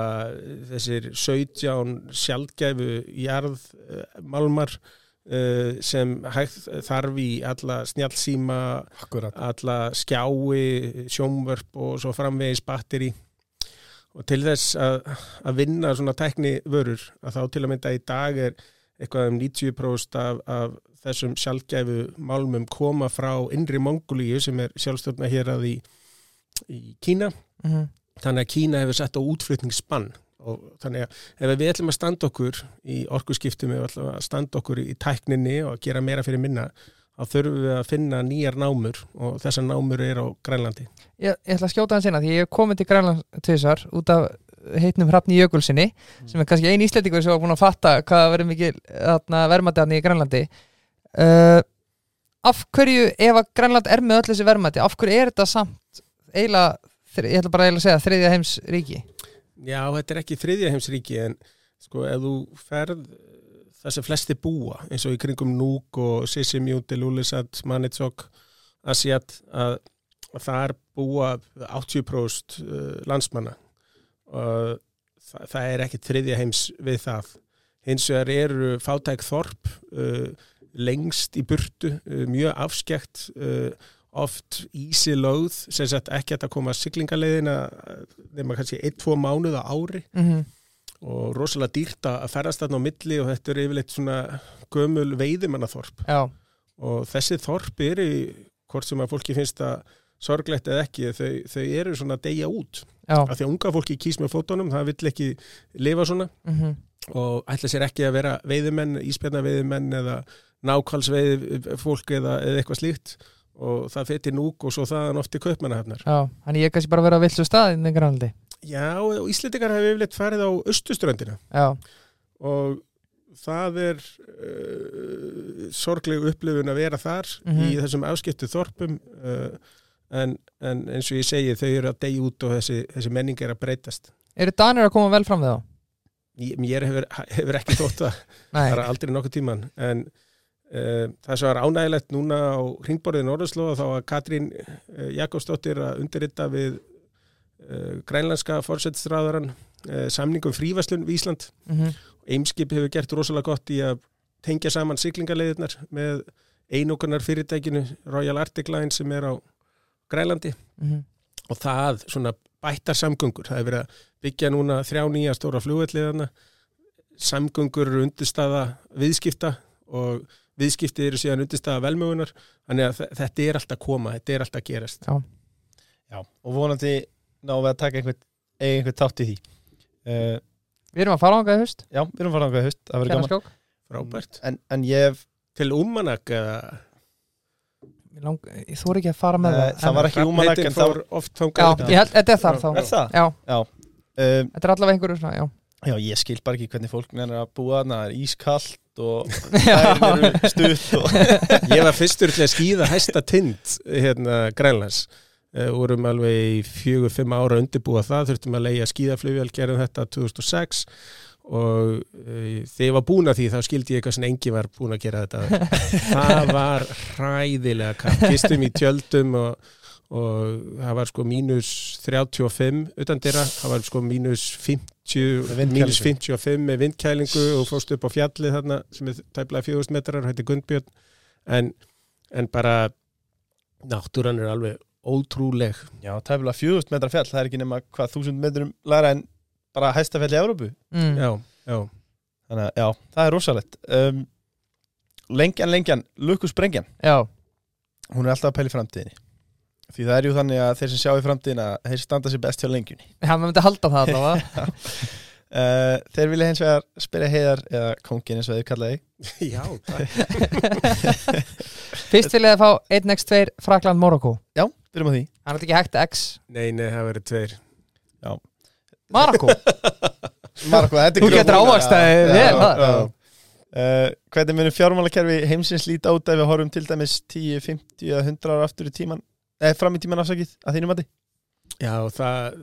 þessir 17 sjaldgæfu jarðmálmar uh, sem hægt þarf í alla snjálsíma, Akkurat. alla skjái, sjómvörp og svo framvegis batteri. Og til þess að, að vinna svona tækni vörur að þá til að mynda í dag er eitthvað um 90% af, af þessum sjálfgæfu málmum koma frá innri Mongolíu sem er sjálfstjórna hér að í, í Kína. Mhm, þannig að Kína hefur sett á útflutningsspann og þannig að ef við ætlum að standa okkur í orkuskiptum, ef við ætlum að standa okkur í tækninni og að gera meira fyrir minna þá þurfum við að finna nýjar námur og þessar námur er á Grænlandi. Ég, ég ætla að skjóta hans inn að því ég komið til Grænland tvisar út af heitnum Hrafni Jökulsinni sem er kannski eini íslendingur sem var búin að fatta hvað verður mikið verðmætti hann í Grænlandi. Uh, af hverju ef að Grænland er með öll þessi verðmætti af hverju er þetta samt eiginlega, ég ætla bara að segja þriðja heims ríki Já, þetta er ekki þriðja heimsríki en sko ef þú ferð það sem flesti búa eins og í kringum Núk og Sissimjúti, Lulisat, Manitsok, Asiat að, er búa 80% uh, landsmanna og það, það er ekki þriðja heims við það. Hins vegar eru fátæk þorp uh, lengst í burtu, uh, mjög afskekt uh, oft ísi lögð sem sagt ekki að koma siglingaleiðina nema kannski 1-2 mánuð á ári. Mm -hmm. og rosalega dýrt að ferðast þarna á milli og þetta er yfirleitt svona gömul veiðimannaþorp. Já, og þessi þorp eru hvort sem að fólki finnst það sorglegt eða ekki, þau, þau eru svona að deyja út. Já. Af því að unga fólki kýs með fótunum, það vill ekki lifa svona. Mm og ætla sér ekki að vera veiðimenn, íspjarna veiðimenn eða nákvæmsveið fólk eða, eða eitthvað slíkt og það fyrir núk og svo þaðan oft í kaupmannahafnar. Já, hann er kannski bara að vera að villu stað í Grænlandi Já, og Íslendingar hefur yfirleitt farið á austuströndina Já, og það er uh, sorgleg upplifun að vera þar Mhm. í þessum afskiptu þorpum uh, en, en eins og ég segi þau eru að deyja út og þessi, þessi menning er að breytast. eru Danir að koma vel fram við þá? Ég, mér hefur, hefur ekki þótt það Nei, bara aldrei nokkuð tíman en það sem var ánægilegt núna á ringborðið Norðurslóða þá að Katrín uh, Jakobsdóttir að undirrita við uh, grænlandska fórsetstráðaran uh, samningum frívaslun við Ísland mm Eimskip hefur gert rosalega gott í að tengja saman siglingaleiðirnar með einokunar fyrirtækinu Royal Arctic Line sem er á Grænlandi -hmm. og það svona bættar samgöngur. Það hefur verið að byggja núna þrjá nýja stóra flugvelliðarna samgöngur undirstaða viðskipta og viðskipti eru síðan undirstaða velmögunar þannig að þe- þetta er alltaf að koma, þetta er alltaf að gerast. Já, og vonandi náum við að taka einhvern, eiga einhvern þátt í því. Uh, Við erum að fara ángaði haust. Já, við erum farað ákveð haust, það verður gaman. Frábært. en, en ég hef, Til Úmanak eða lang- Ég þóri ekki að fara með Nei, það. það var ekki Úmanak Hrafnheitin en það fór oft Já, fangað þetta er þar þá. Er það? Já, um, þetta er allavega einhverju svona, já Já, ég skil bara ekki hvernig fólk nefnir að búa þarna, það er ískallt og það eru stutt og Ég var fyrstur til að skýða hæsta tind hérna Grænlands. Uh, vorum alveg í fjögur, fimm ára undirbúa það, þurftum að leia skíðaflugvél, gerðum þetta 2006 og uh, þegar ég var búin að því þá skildi ég eitthvað sem engi var búin að gera þetta. Það var hræðilega kapp, gistum í tjöldum og, og það var sko mínus 35 utan dyrra, það var sko mínus 50, vindkælingu. mínus 55 með vindkælingu og fórst upp á fjallið þarna sem er tæplega 4000 metrar, hætti Gunnbjörn. En, en bara náttúran er alveg ótrúleg. Já, tæfilega 4000 metra fjall, það er ekki nema hvað 1000 metrum læra en bara hæsta fjall í Európu mm. já, já, Þannig að já, það er rosalegt. Um, Lengjan, lengjan, lukkusbrengjan já, Hún er alltaf að pæla í framtíðinni Því það er jú þannig að þeir sem sjá í framtíðina þeir standa sér best hjá lengjunni. Já, maður myndi halda það allavega. Uh, Þeir vilja hins vegar spyrja heiðar eða kongin eins og þeir kallaði já takk. Fyrst vil ég að fá 1x2 Frakland Morocco? Byrjum á því. Það er ekki hægt X. Nei, nei, það verður tveir. Marokko. Marko, þetta er Þú grjót getur Já, vel, já, það. já. Uh, Hvernig munum fjármálakerfi heimsins líta út ef við horfum til dæmis 10, 50 eða 100 ára aftur í tíman eða fram í tíman afsakið að þínum mati? Já, það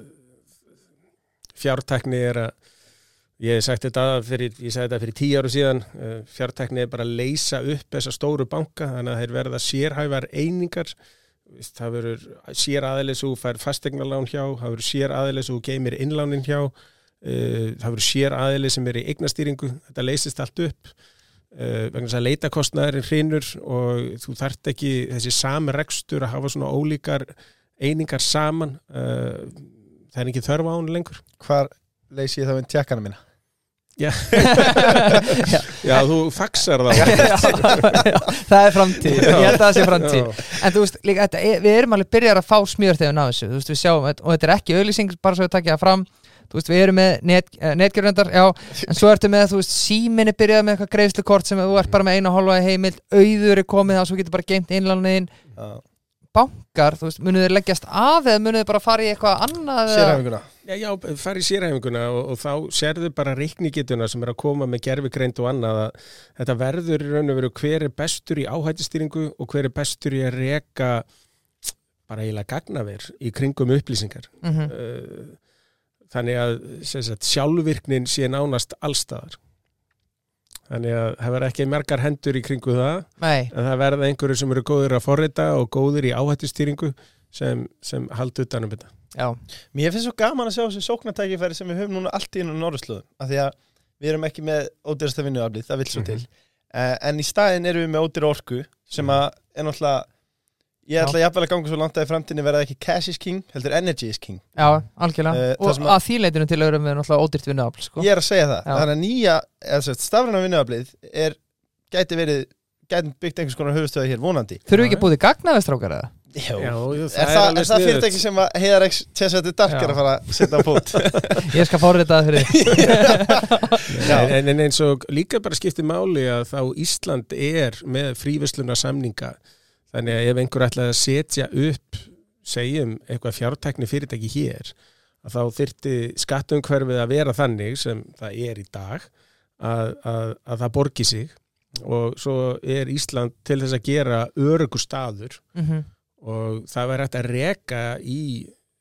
fjártekni er að ég hef sagt þetta fyrir, fyrir tíu áru síðan eh, fjártekni er bara að leysa upp þessa stóru banka, þannig að þeir verða sérhæfar einingar. Það verður sér aðeins og fær fastegnalán hjá, það verður sér aðeins og geymir innlánin hjá uh, það verður sér aðeins sem er í eignastýringu. Þetta leysist allt upp vegna þess að leitakostnaðurinn hrinur og þú þarft ekki þessi sami rekstur að hafa svona ólíkar einingar saman uh, það er ekki þörfa á hún lengur. Hvar leysi ég þá inn tjekkana mína? Já, þú faxar þá. Það er framtíð, ég held að það sé framtíð. Já. En þú veist, líka, þetta, við erum alveg byrjar að fá smjörþegun á þessu. Þú veist, við sjáum, og þetta er ekki auðlýsing bara svo við takja það fram Þú veist, við erum með net, uh, netgjöröndar, já En svo ertu með, þú veist, síminni byrjað með eitthvað greiðslukort sem þú ert bara með eina hálfa heimild Auður er komið það, svo getur bara geimt innlániðin Bankar, þú veist, munuð þeir leggjast af eða munuð þeir bara fara í eitthvað annað Sérhæfinguna Já, já, fara í sérhæfinguna og, og þá sérðu bara reikningituna sem er að koma með gerfigreind og annað að þetta verður í raun og veru hver er bestur í áhættistýringu og hver er bestur í að reka bara eiginlega gagnaver í kringum upplýsingar. Mhm. Uh, Þannig að sagt, sjálfvirknin sé nánast allstaðar. Þannig að það verður ekki margar hendur í kringu það Nei, en það verða einhverju sem eru góður að forrita og góður í áhættistýringu sem, sem haldi utanum þetta. já, Mér finnst svo gaman að sjá þessi sóknartækifæri sem við höfum núna allt í inn á norðurslöðum af því að við erum ekki með ódýrasta vinnuaflið, það vil svo til. Uh, en í staðin erum við með ódýra orku sem að er náttúrulega ég ætla jafnvel að ganga svo langt að í framtíðinni verða ekki cash is king, heldur energy is king já, algjörlega það Og að- að því leitinu til erum við náttúrulega ódýrt vinnuafl sko. ég er að segja það, Já. þannig að nýja stafræna vinnuaflið er gæti verið, gæti byggt einhvers konar höfustöði hér vonandi Þurfum við ekki búið gagnaðistrákar eða? Jó. Já, jú, Er það, er það fyrirtæki sem að Heiðar X Tessætti Dark Já. er að fara að setja á fót Ég skal fórrita það fyrir Já. En, en eins og líka bara skiptir máli að þá Ísland er með fríversluna samninga þannig að ef einhver ætlaði að setja upp segjum eitthvað fjártækni fyrirtæki hér að þá þyrti skattumhverfið að vera þannig sem það er í dag að, að, að það borgi sig. Og svo er Ísland til þess að gera örugur staður. Mhm. og það væri hægt að reka í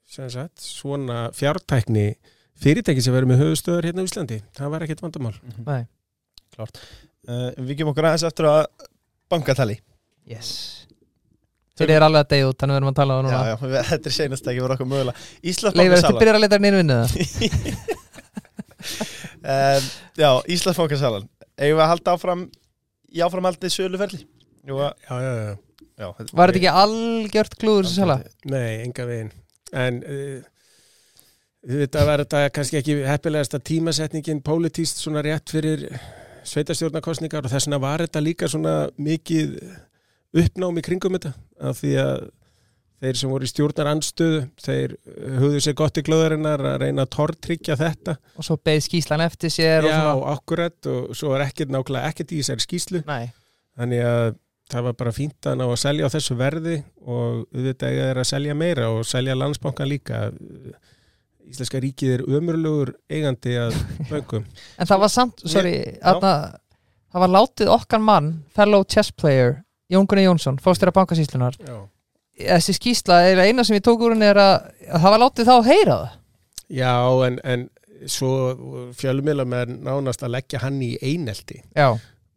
sem sagt, svona fjártækni fyrirtæki sem verður með höfustöður hérna á Íslandi. Það var ekkert vandamál. Nei, uh, Við gemum okkur aðeins eftir að bankatali yes Þeir eru alveg að deyja út, þannig við erum að tala á það Já, núna já, við- þetta er seinast ekki fyrir okkur mögulega Leifur, Íslandsbankasalan ertu byrjar að nýru vinnu það? um, Já, Íslandsbankasalan Eigum við að halda áfram í áframhaldið söluferli já, já, já. já, þetta- Var þetta ekki algjört klúður þessu sala? Nei, enga veginn en uh, þetta var þetta kannski ekki heppilegasta tímasetningin pólitíst svona rétt fyrir sveitastjórnarkostningar og þess vegna var þetta líka svona mikið uppnámi kringum þetta af því að þeir sem voru í stjórnar anstöðu þeir hugðu sér gott í glöðarinnar að reyna að tortryggja þetta. Og svo beigð skýslan eftir sér og Já, svona. akkurat og svo er ekkert nákvæmlega ekkert í þessari skýslu Nei, þannig að það var bara fínt að ná að selja á þessu verði og auðvitað þeir að selja meira og selja landsbankan líka. Íslenska ríkið er ömurlugur eigandi að böngum en það var samt, sorry aðna, Það var látið okkar mann Fellow chess player Jón Gunnar Jónsson, fórstur af bankasýslunar þessi skýsla, eina sem ég tók úr henni er að, að það var látið þá að heyra það? Já, en, en svo fjölumila með nánast að leggja hann í einelti. Já,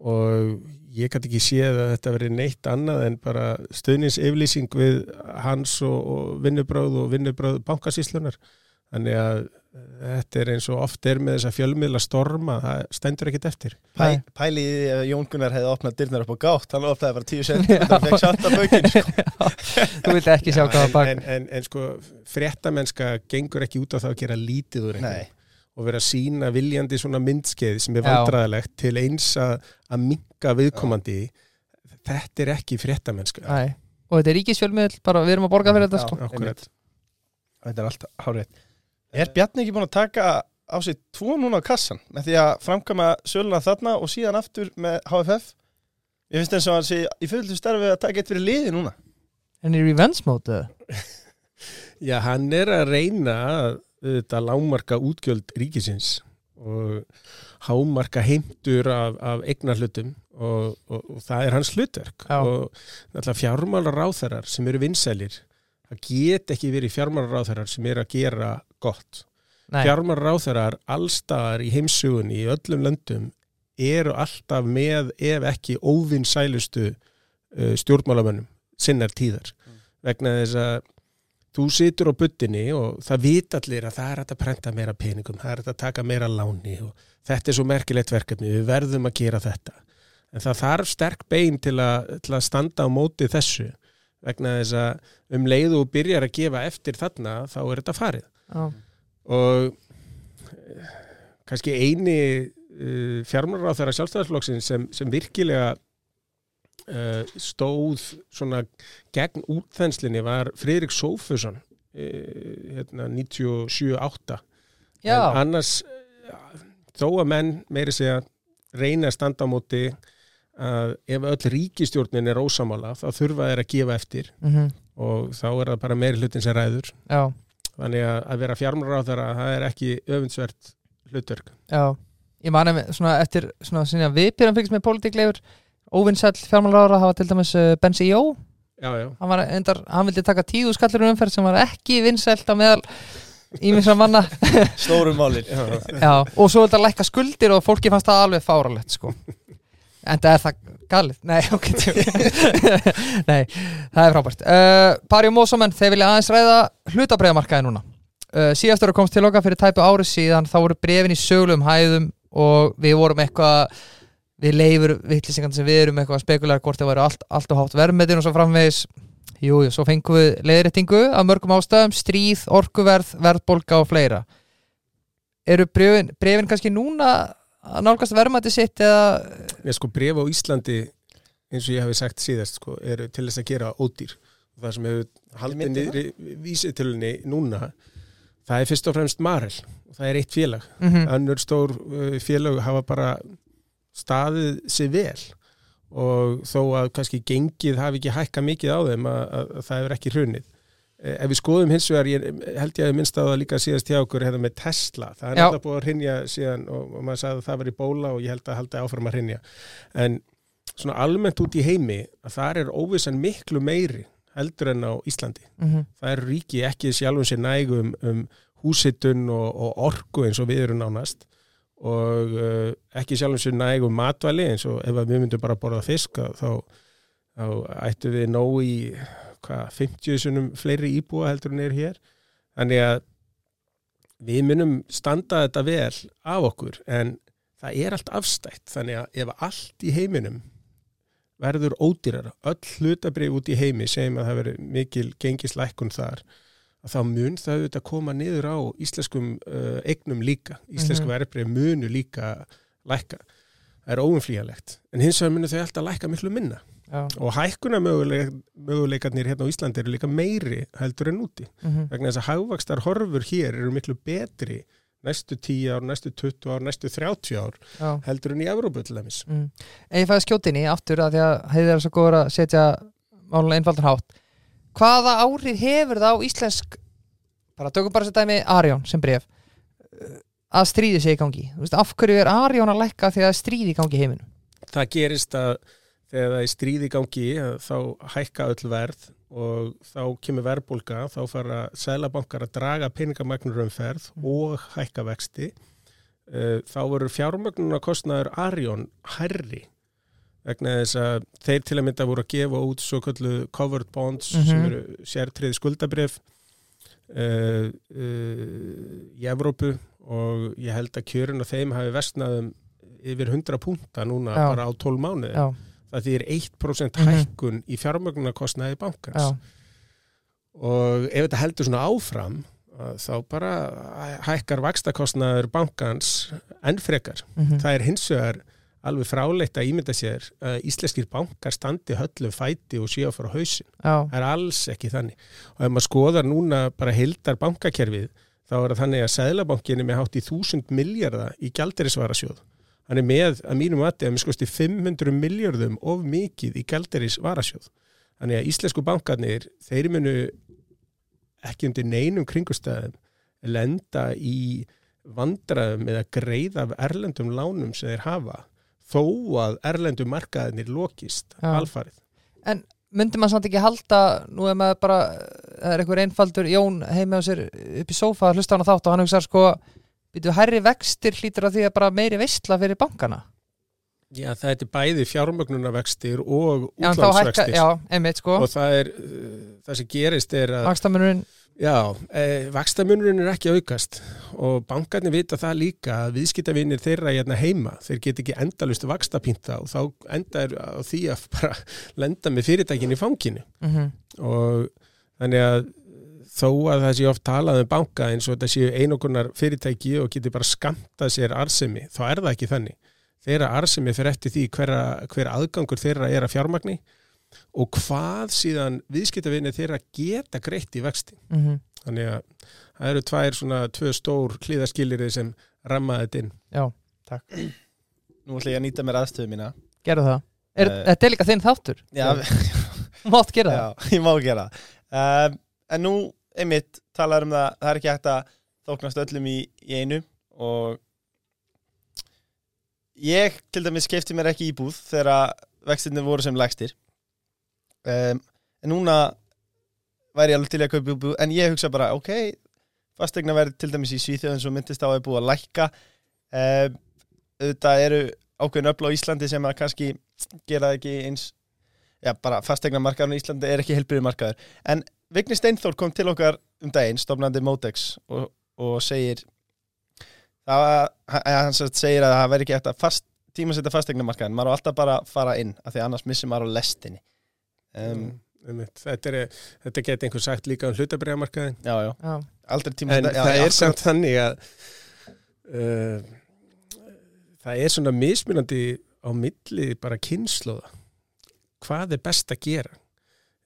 og ég gæti ekki séð að þetta veri neitt annað en bara stuðningsyflýsing við hans og, og vinnubráð og vinnubráð bankasíslunar þannig að þetta er eins og oft er með þessa fjölmiðla storma það stendur ekkit eftir Pæ, Nei. Pæli í því að Jón Gunnar hefði opnað dyrnar upp á gátt Hann opnaði bara tíu sent Það fekk satt af bökin sko. þú vilt ekki sjá hvað en, það bak en, en, en sko fréttamennska gengur ekki út á það að gera lítið úr einhverju og vera að sína viljandi svona myndskeið sem er Já. vandræðilegt til eins að, að minka viðkomandi þetta er ekki fréttamennska Nei. og þetta er ríkisfjölmiðl, bara við erum að borga fyrir þetta Já. sko. Akkurat. þetta er alltaf hárið Er Bjarni ekki búin að taka á sig tvo núna á kassan með því að framkama söluna þarna og síðan aftur með HFF Ég finnst eins og hann sé í fullu starfi að taka eitt fyrir liði núna en í revenge mode? Já, hann er að reyna að auðvitað lámarka útgjöld ríkisins og hámarka heimtur af, af eignarhlutum og, og, og það er hans hlutverk Já. og náttúrulega fjármálar ráþarar sem eru vinsælir það get ekki verið fjármálar ráþarar sem eru að gera gott Nei, fjármálar ráþarar allstaðar í heimsugunni í öllum löndum eru alltaf með ef ekki óvinsælustu uh, stjórnmálamönnum sinnar tíðar vegna þess að þú situr á buttinni og það vit allir að það er að prenta meira peningum, það er að taka meira láni og þetta er svo merkilegt verkefni, við verðum að gera þetta. En það þarf sterk bein til að, til að standa á móti þessu vegna þess að um leið og byrjar að gefa eftir þarna þá er þetta farið. Já, Og kannski eini uh, fjármálar á þeirra sjálfstæðarsflokksinn sem, sem virkilega uh, stóð svona gegn útþenslinni var Friðrik Sófusson uh, hérna 97-8 já, en annars þó að menn meiri segja reyna að standa á móti að ef öll ríkistjórnin er ósamála þá þurfa þeir að gefa eftir mhm, og þá er það bara meiri hlutin sem ræður. Já, þannig að, að vera fjármálar á þeirra það er ekki öfundsvert hlutverk. Já ég mani með svona eftir svona sinni að við byrjum fyrst með pólitíklegur óvinnsæll fjármálarára hafa til dæmis uh, Bensi Jó já, já, hann, var endar, hann vildi taka tíu skallur um umferð sem var ekki vinsælt á meðal ímisra manna. Stórum málin. Já, já, og svo vildi að lækka skuldir og fólki fannst það alveg fáralegt sko. En það er það galið. Nei, ok nei, það er frábært. Uh, Pari og Mósamenn, þeir vilja aðeins ræða hlutabreiðamarkaði núna. Uh, síðastur að komst til okkar fyrir tæpu ári síðan þá voru brefin í sögulegum hæðum og við vorum eitthvað við leifur vittlýsingan sem við erum eitthvað að spekulæra hvort það væri allt, allt og hátt verðmetin og svo framvegis. Jú, jú, svo fengum við leiðréttingu af mörgum ástæðum, stríð, orkuverð, verðbolga og fleira. Eru brefin, brefin kannski núna að nálgast verðmæti sitt eða... Ég sko bref á Íslandi eins og ég hafi sagt síðast sko, eru til þess að gera ódýr. Það sem hefur haldið myndi niðri vísitölunni núna það er fyrst og fremst Marel. Og það er eitt félag. Mm önnur stór uh, félag hafa bara staðið sig vel. Og þó að kannski gengið hafi ekki hækka mikið á þeim að, að, að það hefur ekki hrunið. Eh, ef við skoðum hins vegar, ég held ég að ég minnst á það líka síðast hjá okkur hérna með Tesla. Það er alltaf búið að hrinja síðan og, og maður sagði að það var í bóla og ég held að halda áfram að hrinja en svona almennt út í heimi að það er óvissan miklu meiri heldur en á Íslandi. -hmm. það er ríki ekki sjálfum sér nægum um húsitun og, og orku eins og við erum nánast og uh, ekki sjálfum sér nægum matvæli eins og ef að við myndum bara borða fisk að þá, þá ættu við nóg í hvað, 50 sunum fleiri íbúa heldur en er hér. Þannig að við munum standa þetta vel af okkur en það er allt afstætt. Þannig að ef allt í heiminum verður ódýrara öll hlutabrif út í heimi segjum að það verður mikil gengislækkun þar þá mun það auðvitað koma niður á íslenskum uh, eignum líka. Íslensku mm verðbrif munu líka lækka. Það er óumflýjalegt en hins vegar munu þau alltaf lækka miklu minna Já. og hækkuna möguleik, möguleikarnir hérna á Íslandi eru líka meiri heldur en úti Mm vegna þess að hagvakstar horfur hér eru miklu betri næstu 10 ár, næstu 20 ár, næstu 30 ár Já. heldur en í Evrópu til dæmis. Mm. En ég fæði skjótinni aftur að því að heiðir er svo góður að setja málulega einfaldan hátt hvaða áhrif hefur það á íslensk bara tökum bara þetta dæmi Arjón sem bref að stríði sig í gangi Þú veist, af hverju er Arjón að lækka því að stríði í gangi í heiminum Það gerist að þegar það er stríð í gangi þá hækka öll verð og þá kemur verðbólga þá fara sælabankar að draga peningamagnur umferð og hækka vexti Eh, þá voru fjármögnuna kostnaður Arjón herri vegna þess að þeir til að mynda voru að gefa út svo kallu covered bonds Mhm. sem eru sértrið skuldabrif uh, uh, í Evrópu og ég held að kjörun og þeim hafi vestnað um yfir 100 púnta núna Já. bara á 12 mánuði það þýr 1% Mhm. hækkun í fjármögnuna kostnaði bankans já, og ef þetta heldur svona áfram þá bara hækkar vakstakostnaður bankans enn frekar mhm, það er hins vegar alveg fráleitt að ímynda sér að íslenskir bankar standi höllum fæti og séu að fara á hausin. já, Það er alls ekki þannig. Og ef maður skoðar núna bara heildar bankakerfið, þá er það þannig að Sæðlabankinni með hátt í þúsund miljardar í gjalderisvarasjóð. Hann er með að mínum aðeins að miskosti 500 miljardum of mikið í gjalderisvarasjóð. Þannig að íslensku bankarnir, þeir munu ekki undir neinum kringustæðum lenda í vandræðum eða greiða af erlendum lánum sem þeir hafa þó að erlendum markaðinir lokist Já. alfarið. myndi maður samt ekki halda nú er maður bara, það er einhver einfaldur Jón heimi á sér upp í sófa að hlusta á hana þátt og hann hugsa sko býtu hærri vextir hlýtur að því að bara meiri veistla fyrir bankana? Já, það er bæði fjármögnunarvextir og einmitt sko. Og það er, uh, það sem gerist er að vakstamurinn, Já, eh, vakstamunurinn er ekki aukast. Og bankarnir vita það líka að viðskiptavinir þeirra hérna heima, þeir get ekki endalust vakstapínta og þá endar því að bara lenda með fyrirtækin í fanginu. Mm og þannig að þó að það sé oft talað um banka eins og þetta séu einokunar fyrirtæki og geti bara skamtað sér arsemi, þá er það ekki þannig. Þeirra arsemi fyrir eftir því hver, hver aðgangur þeirra er að fjármagni og hvað síðan viðskiptavinni þeirra geta greitt í vexti. mm Þannig að það eru tvær svona tvö stór klíðaskilirði sem rammaði þetta inn. já, Nú ætla ég að nýta mér aðstöðu mína. Gerðu það. Er, Eh, Þetta er líka þinn þáttur. Já, Mátt gera það. Já ég má gera það. Um, En nú, einmitt, talar um það Það er ekki hægt að þóknast öllum í, í einu Og Ég, til dæmis, skipti mér ekki íbúð Þegar vextinni voru sem lægstir um, En núna væri ég alveg til í að kaupa íbúð En ég hugsa bara, ok Fastegna verið til dæmis í Svíþjóðin Svo myndist á að búið að lækka um, Auðvitað eru ákveðin öfla á Íslandi sem að kannski gera ekki eins já, bara fastegnamarkaðurinn í Íslandi er ekki helbriði markaður. En Vigni Steinþór kom til okkar um daginn, stofnandi Motex og, og segir það hann sagt, segir að það verði ekki eftir að fast, tímasetta fastegnamarkaðin, maður á alltaf bara að fara inn af því annars missir maður á lestinni um, Einmitt. Þetta, er, þetta geti einhver sagt líka um hlutabriðamarkaðin. Já, já, Já, aldrei En tímasetta já, það er samt þannig að uh, það er svona mismunandi á milli bara kynnslóða. Hvað er best að gera?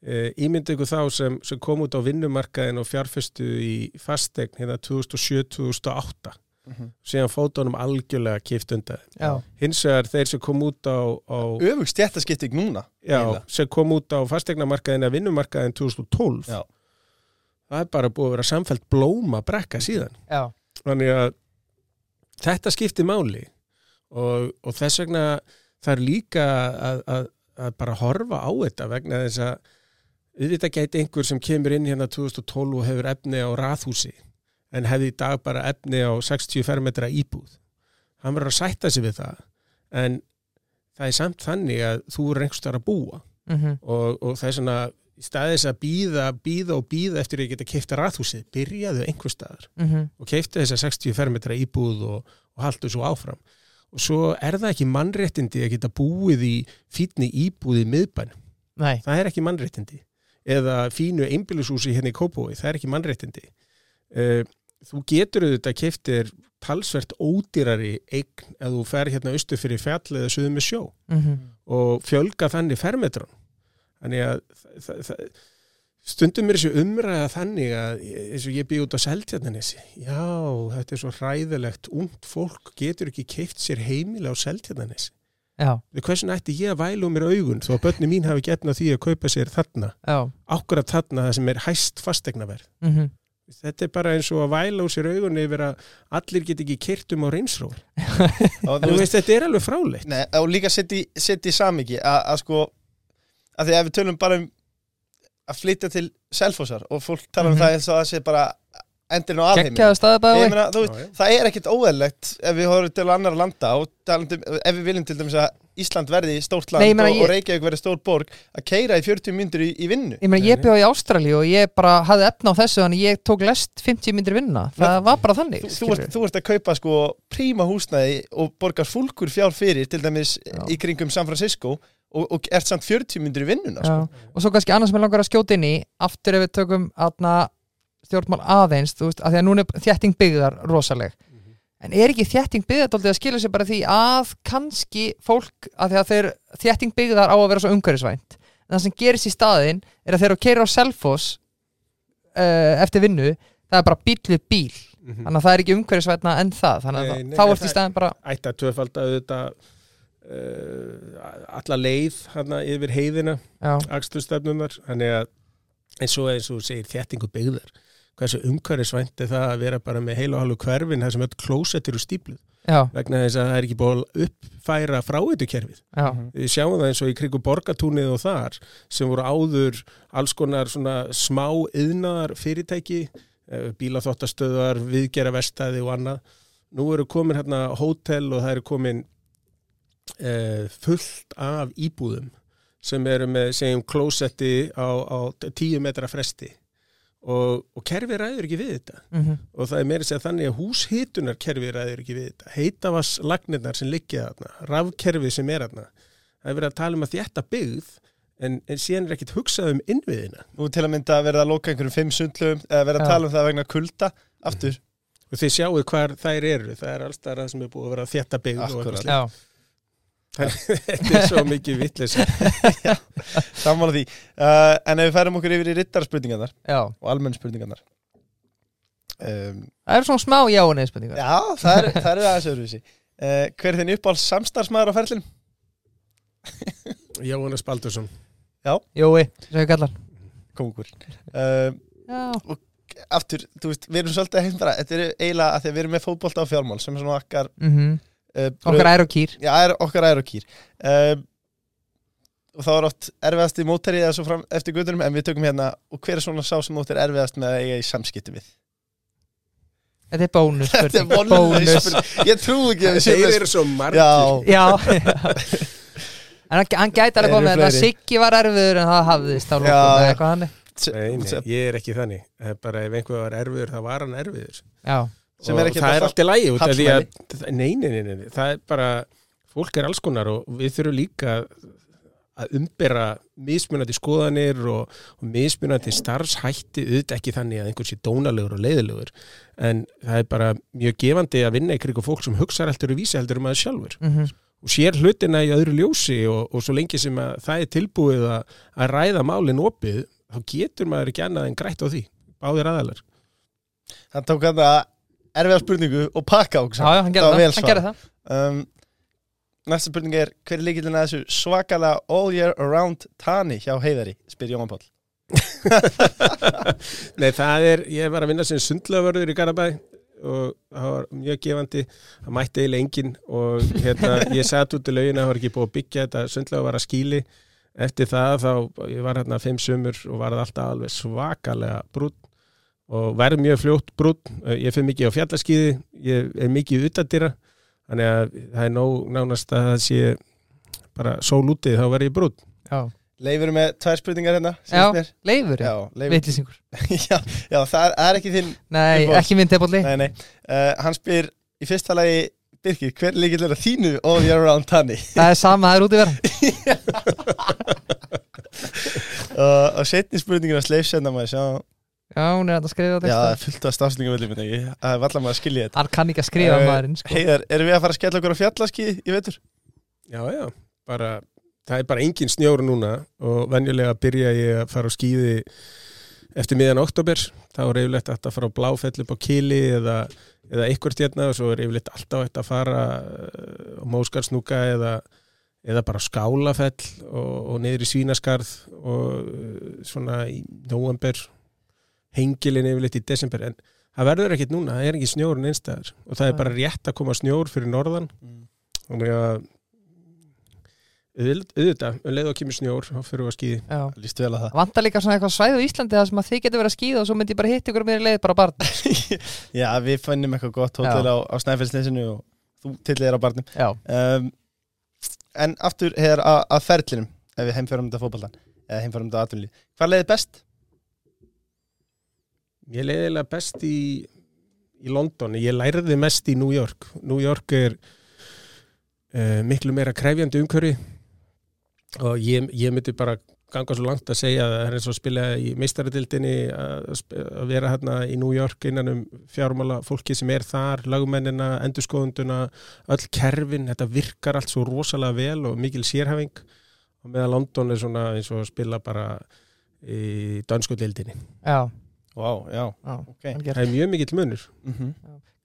Uh, ímyndu ykkur þá sem, sem kom út á vinnumarkaðin og fjárfestu í fastegn hérna 2007-2008 Mhm. síðan fótunum algjörlega kipt undan. Hins vegar þeir sem kom út á, á Öfug stjættaskipting núna já, eiginlega. sem kom út á fastegnamarkaðin eða vinnumarkaðin 2012 Já. það er bara búið að vera samfælt blóma brekka síðan já, þannig að þetta skiptir máli og, og þess vegna er líka að, að, að bara horfa á þetta vegna þess að auðvitað gæti einhver sem kemur inn hérna 2012 og hefur efni á raðhúsi en hefði í dag bara efni á 60 fermetra íbúð. Hann verður að sætta sig við það en það er samt þannig að þú er einhverstaðar að búa. Mhm, og, og það er svona í staðis að býða, býða og býða eftir að geta keifta raðhúsið, byrjaðu einhver staðar mhm, og keifta þessa 60 fermetra íbúð og, og haldu svo áfram. Og svo er það ekki mannréttindi að geta búið í fínni íbúð í miðbæn, nei, það er ekki mannréttindi eða fínu einbýlishúsi hérna í Kópói, það er ekki mannréttindi. Uh, þú getur auðvitað keiftir talsvert ódýrari eign ef þú fer hérna austu fyrir fjall eða suðu með sjó mhm, og fjölga þannig fermetron þannig að það, það, stundum er þessu umræða þannig að eins og ég býð út á Seltjarnanessi já, þetta er svo hræðilegt ungt fólk getur ekki keift sér heimila á Seltjarnanessi hversin ætti ég að væla um mér augun þó að börni mín hafi getnað því að kaupa sér þarna? Já, akkurat þarna það sem er hæst fastegnaverð mhm, þetta er bara eins og að væla úr sér augunni yfir að allir get ekki kyrtum á reynsróður og, þú veist þetta er alveg fráleitt. Nei, og líka setja í, samiki að, að sko að því að við tölum bara um að flytja til Selfossar og fólk tala um Mhm. það eins og það sé bara endurinn á já. það er ekkit óeðlegt ef við horfum til annar landa og talandum, ef við viljum til dæmis að Ísland verði stórt land Nei, og, ég- og Reykjavík verði stór borg að keira í 40 myndur í, í vinnu. Ég meina, ég bjóð í Ástrali og ég bara hafði efna á þessu þannig ég tók lest 50 myndir vinna það var bara þannig þú, þú, ert, þú ert að kaupa sko príma húsnæði og borgar fúlkur fjár fyrir til dæmis Já. í kringum San Francisco og, og ert samt 40 myndur í vinnuna sko. Og svo kannski annars með langar að skjóta inn í aftur ef við tökum aðna stjórnmál aðeins, þú veist, af því að núna er þétting byggðar rosaleg. En er ekki þétting byggðar að skila sér bara því að kannski fólk, af því að þeir þétting byggðar á að vera svo umhverfisvænt en það sem gerist í staðinn er að þeir eru að keira á Selfoss uh, eftir vinnu, það er bara bíl við bíl. Mhm. þannig að það er ekki umhverfisvætna en það þannig að Nei, nei, þá ert í staðinn bara ætti að tvöfalda auðvitað uh, alla leið hana, yfir heiðina að eins og eins og segir þéttingu byggðar hversu umhverfisvænt er það að vera bara með heil og halvu hverfin þar sem öll klósettir og stípluð já, vegna þess að það er ekki búið að uppfæra fráitukerfið. já, Við sjáum það eins og í krigu borgatúnið og þar sem voru áður alls konar smá yðnaðar fyrirtæki, eh, bílaþóttastöðar, viðgera vestæði og annað. Nú eru komin hérna hótel og það eru komin uh, fullt af íbúðum sem eru með segjum klósetti á, á tíu metra fresti og, og kerfi ræður ekki við þetta. Mhm, og það er meira að segja þannig að húshitunar kerfi ræður ekki við þetta. Heitavass lagnirnar sem liggja þarna rafkerfi sem er þarna. Það er verið að tala um að þetta byggð en, en síðan er ekkit hugsað um innviðina. Nú til að mynda að verða að loka einhverjum fimm sundlöfum eða verða að Já. tala um það vegna kulda aftur, og þið sjáu hvar þær eru. Það er allstað það sem er búið að vera þétta byggð og Akkúrat. eitthvað já, slíkt. Þetta er svo mikið vittlis sammála því. Uh, en ef við færum okkur yfir í rittarspurningarnar já. og almenn spurningarnar um, það eru svona smá já og neð spurningar. Já, það er, það er aðeins öðruvísi. Uh, Hver er þinn uppáhalds samstarfsmaður á ferlinn? Jóhannes Baldursson. Jói, sem við kallar Kongur uh, Já, Aftur, þú veist, við erum svolítið að heimdra Þetta er eiginlega að því að við erum með fótbolta á fjármál sem er svona okkar mhm uh, Okkar ær og kýr Já, er, okkar ær og kýr uh, Og þá er oft erfiðast í mótari eða svo fram eftir guðunum en við tökum hérna og hver er svona sá sem er erfiðast með að eiga í samskipti við? Þetta er bónus Þetta er spurning. Ég trú ekki að við séum þeir eru svo margir. Já, Já. En hann, hann gæti alveg komið að fleiri? Siggi var erfiður en það hafðist á Já. lókum eða eitthvað hann Nei, nei, ég er ekki þannig. Er bara ef einhver var erfiður þá var hann erfiður. Já, Sem og er ekki það er allt í lægi út af því að nei, nei, nei, nei, það er bara fólk er alls konar og við þurfum líka að umbera mismunandi skoðanir og, og mismunandi starfshætti. Auðvitað ekki þannig að einhvern sé dónalegur og leiðilegur en það er bara mjög gefandi að vinna í kring fólk sem hugsa heldur og vísi heldur um aðeins sjálfur. Mhm. Og sér hlutina í öðru ljósi og, og svo lengi sem að það er tilbúið að, að ræða málin opið þá getur maður ekki annað en grætt á því. Báðir aðalar Hann tók að erfiða spurningu og pakka á Já, já, hann gerði það, vel hann gerði það. Um, Næsta spurning er hver er líkillin að þessu svakalega all year around tani hjá Heiðari, spyr Jóhann Páll. Nei, það er, ég var að vinna sem sundlöfurður í Garabæ og það var mjög gefandi. Það mætti eiginlega enginn og hérna, ég satt út í laugina, það var ekki búið að byggja þetta sundlöfur var að skíli eftir það þá, ég var hérna fimm sumur og var alltaf alveg svakalega brútt og verð mjög fljótt brútt ég fyrir mikið á fjallaskíði ég er mikið utadýra þannig að það er nóg, nánast að það sé bara sól úti þá verð ég brútt Leifur með tvær spurningar hérna Já. Leifur, já, Leifur. Vitlýsingur já, já, það er, það er ekki þinn Nei, ekki minn tepalli Nei, nei, uh, hann spyr í fyrsta lagi Birkir, hver er líkillin að þínu all year around tani Það er sama, það er út í vera uh, og setni spurningin að sleif senda maður sjá Já, hún er að skrifa á Já, það er fullt af stafsningum villum ekki Það er vallar maður að skilja þetta Hann kann ekki að skrifa Eh, maðurinn sko. Heiðar, erum við að fara að skella okkur á fjallaski í vetur? Já, já, bara, það er bara engin snjór núna og venjulega byrja ég að fara á skýði eftir miðan oktober, þá er yfirleitt að fara á bláfell upp á kili eða, eða eitthvað stjarnar og svo er yfirleitt alltaf að fara uh, á móskarsnúka eða, eða bara skálafell og, og niður í svínaskarð og uh, svona í november hengilin yfirleitt í desember en það verður ekkit núna, það er ekki snjórun einstæður. Og það er bara rétt að koma snjór fyrir norðan. Þannig að auðvitað, um leið og kemur snjór þá fyrir við að skýði. Líst vel að það. Vantar líka svona eitthvað svæð á Íslandi það sem að þið getur verið að skýða og svo myndi ég bara hitt ykkur með leið bara barn Já, við fannum eitthvað gott hótel á, á Snæfellsnesinu og þú tillir þér á barnum. Um, En aftur hér að, að ferlinum ef við heimfærum þetta fótballan eða heimfærum þetta aðtunlið Hvað leiði best? Ég leiði eiginlega best í, í London, ég læriði mest í New York. New York er uh, miklu meira krefjandi umhverfi. Og ég, ég myndi bara ganga svo langt að segja að það er eins og spila í meistaradildinni að, að vera hérna í New York innan um fjármála fólki sem er þar, lagmennina, endurskoðunduna, öll kerfin, þetta virkar allt svo rosalega vel og mikil sérhæfing. Og meðan London er svona eins og spila bara í dönsku dildinni. já, Vá, já, já. ok algjört. Það er mjög mikill munur. mm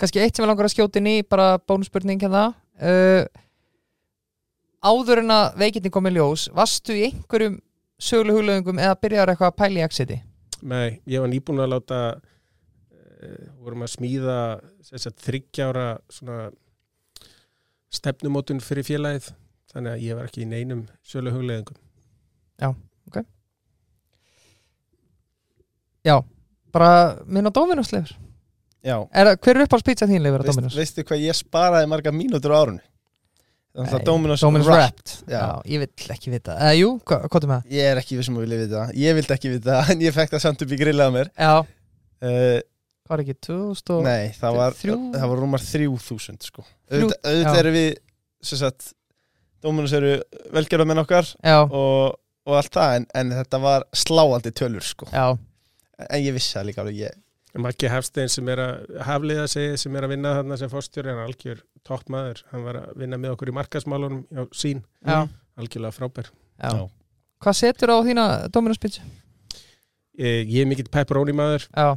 Kannski eitt sem við langar að skjóta inn í bara bónusspurning hérna uh, Áður en að veikindin kom í ljós Varstu í einhverjum söglu huglaðingum eða byrjar eitthvað að pæla í exiti? Nei, ég var nýbúin að láta uh, vorum að smíða þryggjára svona stefnumótun fyrir félagið þannig að ég var ekki í neinum sölu hugleðingum. Já, bara minn á Dominos-leifur Já, er, það- Hver er uppáhalds pizza þín leifur á Veist, Dominos? veistu hvað ég sparaði marga mínútur á árunni? Þannig að Dominos, Dominos Wrapped. Ég vill ekki vita. Eða Jú, hva- hvað er með það? Ég er ekki vissum að vilja vita það. Ég vildi ekki vita það En ég fekk það samt upp í grillaða mér. Já, uh, hvað er ekki, 2000 og Nei, það var, það var rúmar 3000 sko. Auðvitað, eru við sem sagt, Dominos eru velgerðamenn okkar Já, og, og allt það en, en þetta var sláandi tölur sko. já, En ég vissi það líka alveg ég, Maggi Hafstein sem er að hafliða sig sem er að vinna þarna sem fórstjóri hann er algjör toppmaður, hann var að vinna með okkur í markasmálunum á sín, já, algjörlega frábær. já. Já. Hvað setur á þína Dominos pizza? Ég, ég er mikill pepperoni maður Já,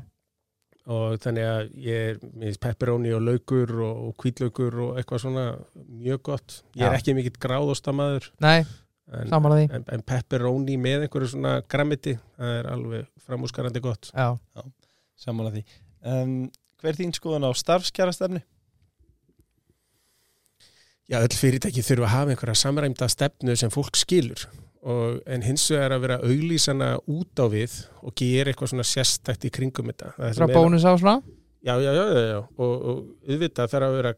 og þannig að ég er með pepperoni og laukur og, og kvítlaukur og eitthvað svona mjög gott. Ég er ekki mikill gráðostamæður nei, en, en, en pepperoni með einhverju svona grammiti, það er alveg framúskarandi gott. Já, samanlega því um, Hver er þín skoðan á starfskjarastefni? Já, öll fyrirtæki þurfa að hafa einhverja samræmda stefnu sem fólk skilur og, en hins vegar að vera auglýsana út á við og gera eitthvað svona sérstætt í kringum þetta. Það er frá bónus á svona Já, já, já, já, já. Og, og auðvitað þarf að vera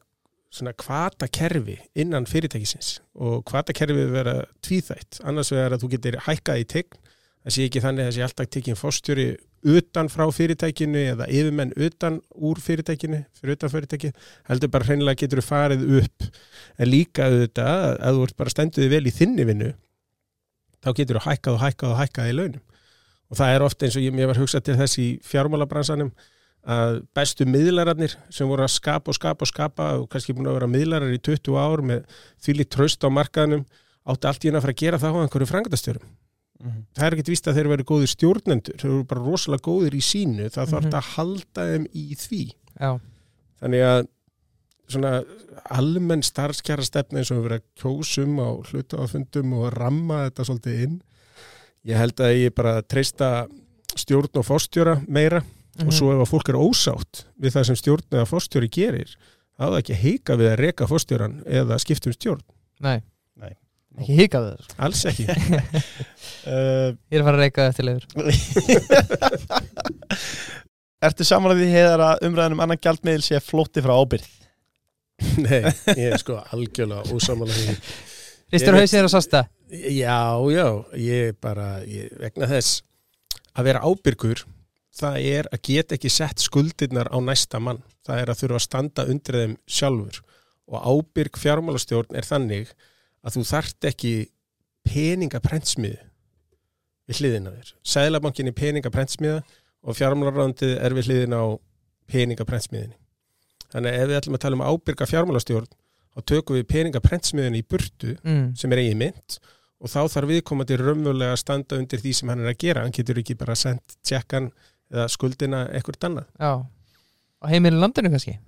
svona kvata kerfi innan fyrirtækisins og kvata kerfi vera tvíþætt, annars vegar að þú getur hækkað í tegn, það sé ekki þannig að það sé alltaf tekinn fórstjóri utan frá fyrirtækinu eða yfirmenn utan úr fyrirtækinu, fyrir utan fyrirtæki heldur bara hreinlega getur þú farið upp. En líka auðvitað að þú ert bara stenduði vel í þinni vinnu þá getur þú hækkað og hækkað og hækkað í launum. Og það er ofta eins og ég, ég var hugsað til þess í fjármálabransanum að bestu miðlararnir sem voru að skapa og skapa og skapa og kannski búin að vera miðlarar í 20 ár með þvílíkt tröst á markaðnum átti allt í henni að fara að gera það á einhverju frangandastjórum. Það er ekkert víst að þeir eru góðir stjórnendur, þeir eru bara rosalega góðir í sínu, það þarf Mhm. að halda þeim í því. Já, Þannig að svona almenn starfskjara stefna eins og við verið að kjósum á hlutafundum og ramma þetta svolítið inn. Ég held að ég bara treysta stjórn og fórstjóra meira. Og svo ef að fólk er ósátt við það sem stjórn eða fórstjóri gerir þá er það ekki heika við að reka fórstjóran eða skipta um stjórn, Nei, Nei. ekki hikað við þessu alls ekki. Uh, Ég er að fara að reyka eftir leifur Ertu samanlega því heiðar að umræðan um annan gjaldmiðil sé flótti frá ábyrð? Nei, ég er sko algjörlega því. Ristur er að sasta? Já, já, ég bara ég, vegna þess að vera ábyrgur það er að geta ekki sett skuldirnar á næsta mann það er að þurfa að standa undir þeim sjálfur og ábyrg fjármálastjórn er þannig að þú þart ekki peningaprentsmiðu við hliðina þér. Sæðlabankin er peningaprentsmiða og fjármálaráðandið er við hliðina á peningaprentsmiðinni. Þannig að ef við ætlum að tala um ábyrga fjármálastjórn þá tökum við peningaprentsmiðinni í burtu mm. sem er eigin mynd og þá þarf viðkomandi raunverulega að standa undir því sem hann er að gera. Hann getur ekki bara sendt tjekkan eða skuldina ekkert annað. Já Á heimilin landinu kannski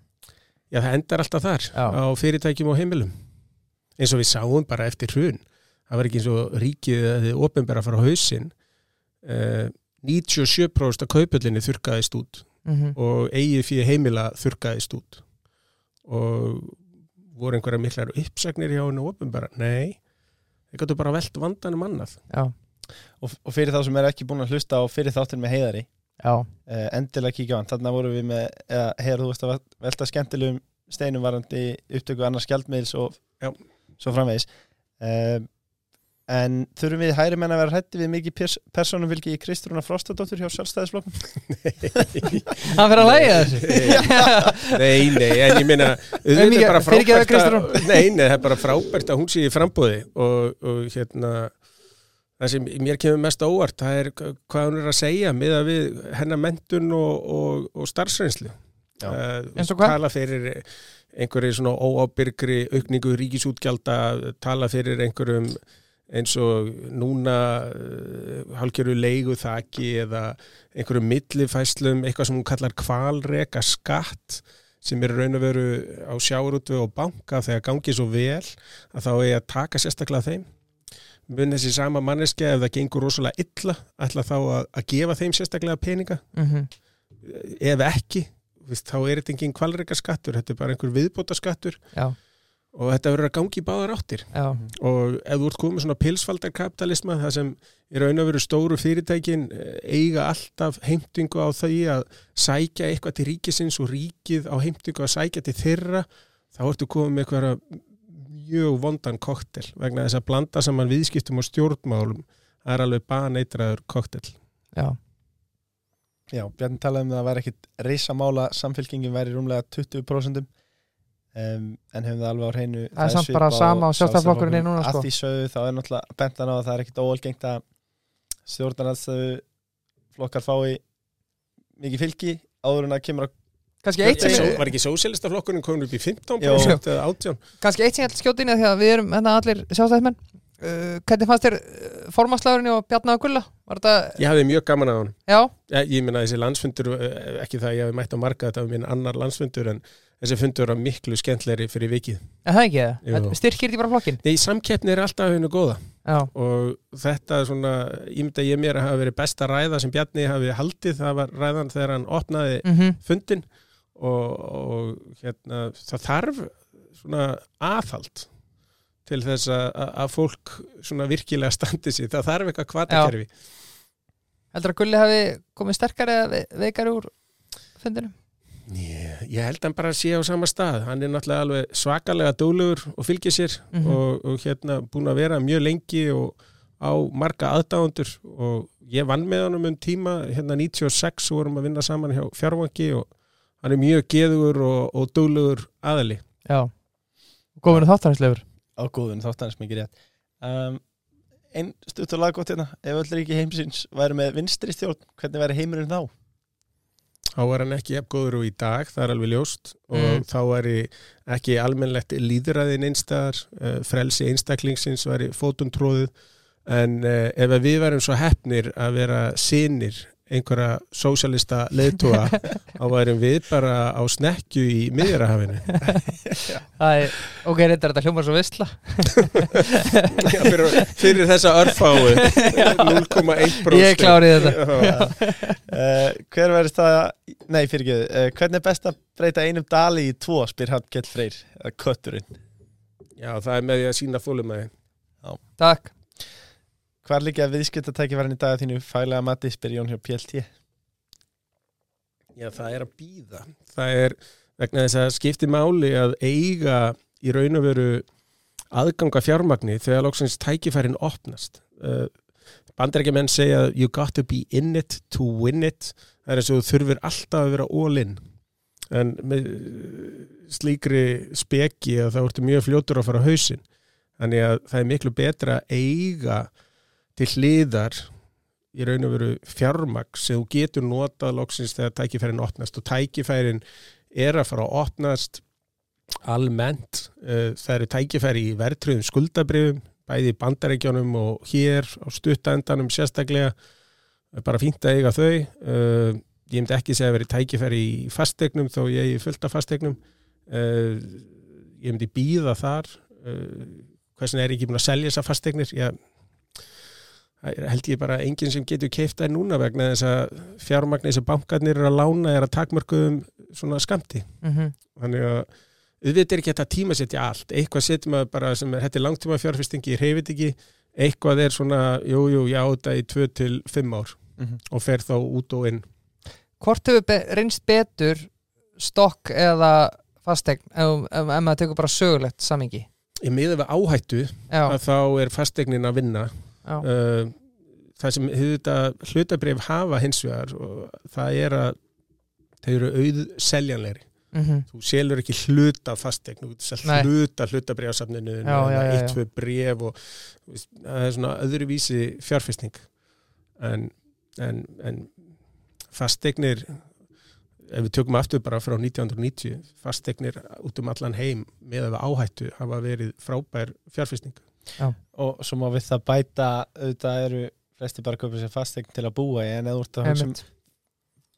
Já, það endar alltaf þar Já. á fyrirtækjum og heimilum. Eins og við sáum bara eftir hrun. Það var ekki eins og ríkið eða þið ofinbæra að fara á hausinn. Uh, 97% af kaupöllinni þurkaðist út mhm, og eigið fyrir heimila þurkaðist út og voru einhverja miklar uppsagnir hjá henni ofinbara? Nei, þeir gætu bara velt vandanum annað. já, og, og fyrir þá sem er ekki búin að hlusta á fyrir þáttin með heiðari uh, endilega kíkja á hann, þarna vorum við með eða heiðar þú veist að velta skemmtilegum steinum varandi upptöku annars skjaldmiðls og Já. svo framvegis. Uh, en þurfum við hæri menn að vera hrætti við mikið pers personum vilki í Kristrúna Frostadóttur hjá sjálfstæðisflokkum hann fyrir að læga þessu. Nei, nei, en ég minna Auðmýkja- bara fyrirgefðu, frábært að Nei, nei, það er bara frábært að hún sé í frambóði og, og hérna það sem mér kemur mest óvart það er hvað hún er að segja með að við hennar mentun og, og, og starfsreynslu Já. uh, Eins og hvað? tala fyrir einhverju svona óábyrgri aukningu ríkisútgjalda tala fyrir einhverjum eins og núna uh, hálfgerðu leigu þaki eða einhverjum millifæslum, eitthvað sem hún kallar kvalreka skatt sem er raun og veru á sjárutu og banka þegar gangi svo vel að þá er að taka sérstaklega þeim mun þessi sama manneskja ef það gengur rosalega illa ætla þá að, að gefa þeim sérstaklega peninga? Mhm, ef ekki, þá er þetta engin kvalreika skattur, þetta er bara einhver viðbóta skattur já, og þetta verður að gangi í báðar áttir. Já, og ef þú ert komið svona pilsfaldar kapitalisma það sem er raun og veru stóru fyrirtækin eh, eiga alltaf heimtingu á því að sækja eitthvað til ríkisins og ríkið á heimtingu að sækja til þeirra þá ertu komið með eitthvað mjög vondan koktel vegna þess að blanda saman viðskiptum og stjórnmálum. Það er alveg baneitraður koktel já, Já, Bjarni talaði um að það væri ekkit reysamála samfélkingin væri rúmlega 20% um, en hefum það alveg á hreinu Það er samt bara sama á Sjálfstæðisflokkurinn. er núna, sko. Að því sögðu þá er náttúrulega bentan á að það er ekkit óalgengt að stjórnarnaðstöðu flokkar fái mikið fylgi áður en að kemur að kannski eitt sem, er, Var ekki sósélistaflokkurinn komin upp í 15% Jó. eða 18? kannski eitt sem ég ætla að skjóta inn því að við erum hérna allir sjálfstæðismenn. Uh, hvernig fannst þér uh, formanslagurinn og Bjarnaða Gulla? Þetta, Ég hafði mjög gaman að hann já, Ég, ég minna þessi landsfundur, eh, ekki það að ég hafi mætt á marga þetta var minn annar landsfundur en þessi fundur var miklu skemmtlegri fyrir vikið. það ekki? Það styrkir því bara flokkin Nei, samkeppni er alltaf hennu góða. Já, og þetta er svona, ég myndi að ég mér að hafa verið besta ræða sem Bjarni hafi haldið, það var ræðan þegar hann opnaði mhm, fundin og, og hérna, það þarf svona aðhald til þess að, að- að fólk svona virkilega standi sig, það þarf eitthvað kvatakerfi. heldur að Gulli hafi komið sterkari eða ve- veikari úr fundinu Ég, ég held hann bara að sé á sama stað hann er náttúrulega alveg svakalega dólugur og fylgir sér Mhm. og, og hérna búin að vera mjög lengi og á marga aðdáðundur og ég vann með honum um tíma hérna 96 vorum að vinna saman hjá fjárvangi og hann er mjög geðugur og, og dólugur aðali já, góðinu þáttaræslegur á góðun þáttanins mikið rétt. Um, Einn stutt og laggótt hérna. Ef öll ríki heimsins væri með vinstri stjórn hvernig væri heimurinn þá? þá er hann ekki efgóður og í dag, það er alveg ljóst. Og Mm. þá er ekki almennlegt líðræðin einstæðar uh, frelsi einstaklingsins væri fótuntróðið en uh, ef að við værum svo hefnir að vera sinir einhverja sósjalista leiðtúa þá værum við bara á snekju í miðjarahafinu það er, ok, reyndar þetta hljómar svo vissla fyrir, fyrir þessa örfáu 0,1% ég klárið þetta. Uh, hver verður það nei fyrir ekki, uh, hvernig er best að breyta einum dali í tvo spyr hann Kjell Freyr kötturinn? Já, það er með því að sína fólumæði takk Hvar líka viðskiptatækifærin í dag þínu fælega mati spyr Jón hjá PLT Já, það er að býða. Það er vegna þess að skipti máli að eiga í raun og veru aðganga fjármagni þegar lóksins tækifærin opnast. Uh, Bandarækjumenn segja you got to be in it to win it. Það er eins og þú þurfir alltaf að vera all in. En með uh, slíkri speki að það vortu mjög fljótur að fara á hausinn. Þannig að það er miklu betra að eiga til hliðar í raun og veru fjármagn sem þú getur notað loksins þegar tækifærin opnast. Og tækifærin er að fara að opnast almennt. Eh, það eru tækifæri í verðtröðum skuldabrifum bæði í bandarækjónum og hér á stuttaendanum sérstaklega. Er bara fínt að eiga þau. Eh, ég myndi ekki segja að veri tækifæri í fastegnum þó ég er fullt af fastegnum Eh, ég myndi býða þar. Eh, hversin er ég ekki búin að selja þessar fastegnir ég held ég bara enginn sem getur keift það núna vegna þess að fjármagnir sem bankarnir eru að lána er að takmörkuðum svona skamti Mhm. þannig að auðvitað er ekki þetta tíma setja allt. Eitthvað setjum að bara sem er er langtíma fjárfestingi, ég reyfið ekki. Eitthvað er svona, jú, jú, já, þetta í 2 til 5 ár Mhm. og fer þá út og inn. Hvort hefur be reynst betur stokk eða fastegn ef, ef, ef maður tekur bara sögulegt samingi í miða við áhættu Já, að þá er fastegnin að vinna uh, það sem þetta hlutabrif hafa hins vegar það er að þeir eru auð seljanlegri mhm, þú selur ekki hluta fastegn þú getur Nei. hluta hlutabrifasafninu eitt, tvö bref og það er svona öðruvísi fjárfesting. En, en, en fastegnir ef við tökum aftur bara frá 1990 fastegnir út um allan heim með að áhættu hafa verið frábær fjárfesting og svo má við það bæta auðvitað eru flesti bara að köpa sér fastegn til að búa í en eða úr það hugsa um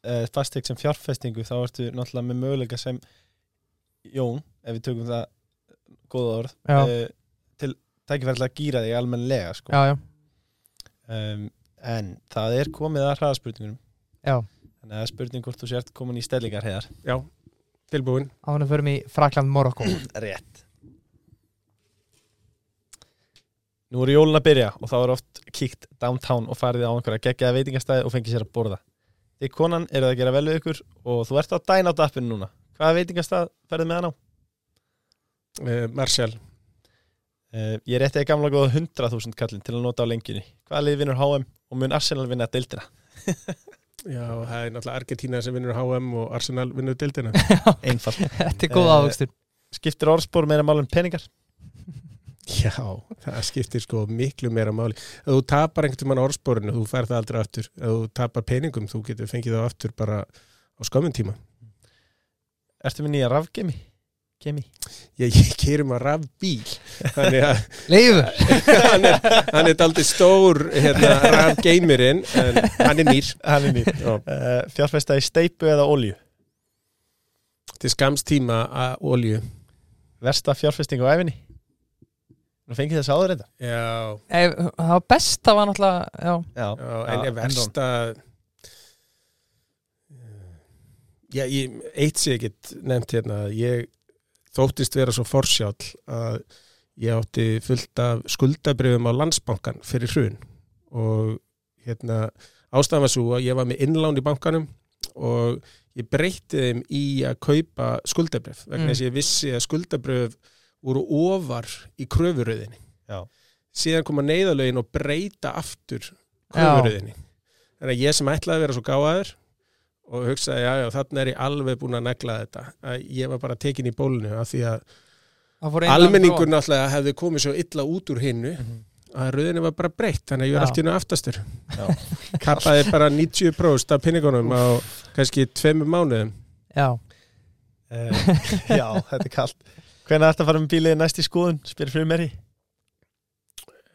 uh, fastegn sem fjárfestingu þá ertu náttúrulega með möguleika sem Jón, ef við tökum það góða orð Já. uh, til tækifærlega að gýra þig almennilega sko. Já, já, um, en það er komið að hraðaspurningunum. Já. Þannig að það er spurning hvort þú sért komin í stellingar já, tilbúin. Ánum förum í Frakland, Morokko rétt Nú eru jólun að byrja og þá er oft kíkt downtown og farið á einhverja geggjaða veitingastæði og fengið sér að borða. Því konan eru að gera vel við ykkur og þú ert á dæna á dappinu núna. Hvaða veitingastæð ferðið með hann á? uh, Marshall Uh, ég rétti að gamla góða 100.000 kallin til að nota á lengjunni. Hvaða lið vinnur HM og mun Arsenal vinna deildina? Já, það er náttúrulega Argentina sem vinnur HM og Arsenal vinnur dildina. Einfall. Þetta er góð Eh, ávöxtur Skiptir orðspor meira mál en peningar? Já, það skiptir sko miklu meira máli. Ef þú tapar einhvern tímann orðsporinu, þú fær það aldrei aftur. Ef þú tapar peningum, þú getur fengið það aftur bara á skömmun tíma. Ertu með nýja rafgemi? Gemi? Ég, ég keirum að raf bíl, þannig að Leifur hann er, hann er aldrei stór hérna, raf geimirinn, en hann er nýr. Hann er nýr. Já, Uh, fjárfesta í steipu eða olju? til skams tíma að olju. Versta fjárfesting á æfinni? Nú fengið þess áður þetta? Já, Ef- Það var besta var náttúrulega Já, Já. Já, en ég versta Já, ég, eitt sé ekkit nefnt hérna, ég þóttist vera svo forsjál að ég átti fullt af skuldabrifum á landsbankan fyrir hrun og hérna ástæðan var svo að ég var með innlán í bankanum og ég breytti þeim í að kaupa skuldabrif vegna Mm. þess að ég vissi að skuldabrif voru ofar í kröfuröðinni. Já. síðan koma neyðalögin og breyta aftur kröfuröðinni. Þannig að ég sem ætlaði að vera svo gáðaður og hugsaði, já, já, þannig er ég alveg búin að negla þetta. Að ég var bara tekin í bólinu af því að almenningur náttúrulega hefði komið svo illa út úr hinnu að röðinni var bara breytt þannig að ég var allt í hennu aftastur. Já. kappaði bara 90% af pinningunum á kannski tveimur mánuðum. Já, Uh, já, þetta er kallt Hvernig ætti að fara með bílið næst í skoðun? Spyrir fyrir mér í.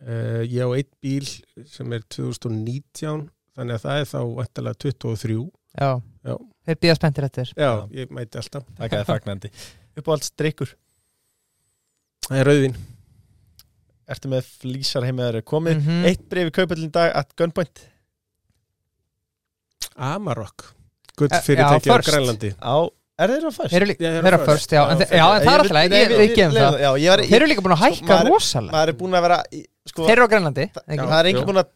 Uh, ég á eitt bíl sem er 2019 þannig að það er þá vantilega 23 já, Já. Þeir býða spenntir eftir. Já, Já. ég mæti alltaf. Það er fagnandi. Uppáhalds drikkur það er rauðvin Ertu með flýsar heimaður komið? Mhm. Eitt breyfi kaupallin dag at gunpoint. Amarok. Gull Eh, fyrirtæki á. Grænlandi. Á Er þeir á fyrst? Þeir eru líka, Já, þeir þeir eru eru first. först, já, en, Já, en það er alltaf ég, við gefum það Já, ég var Þeir eru líka búin að Sko, hækka maður- rosalega Maður er búin að vera í- sko, Þeir eru á Grænlandi ekki? Það er jú. búin að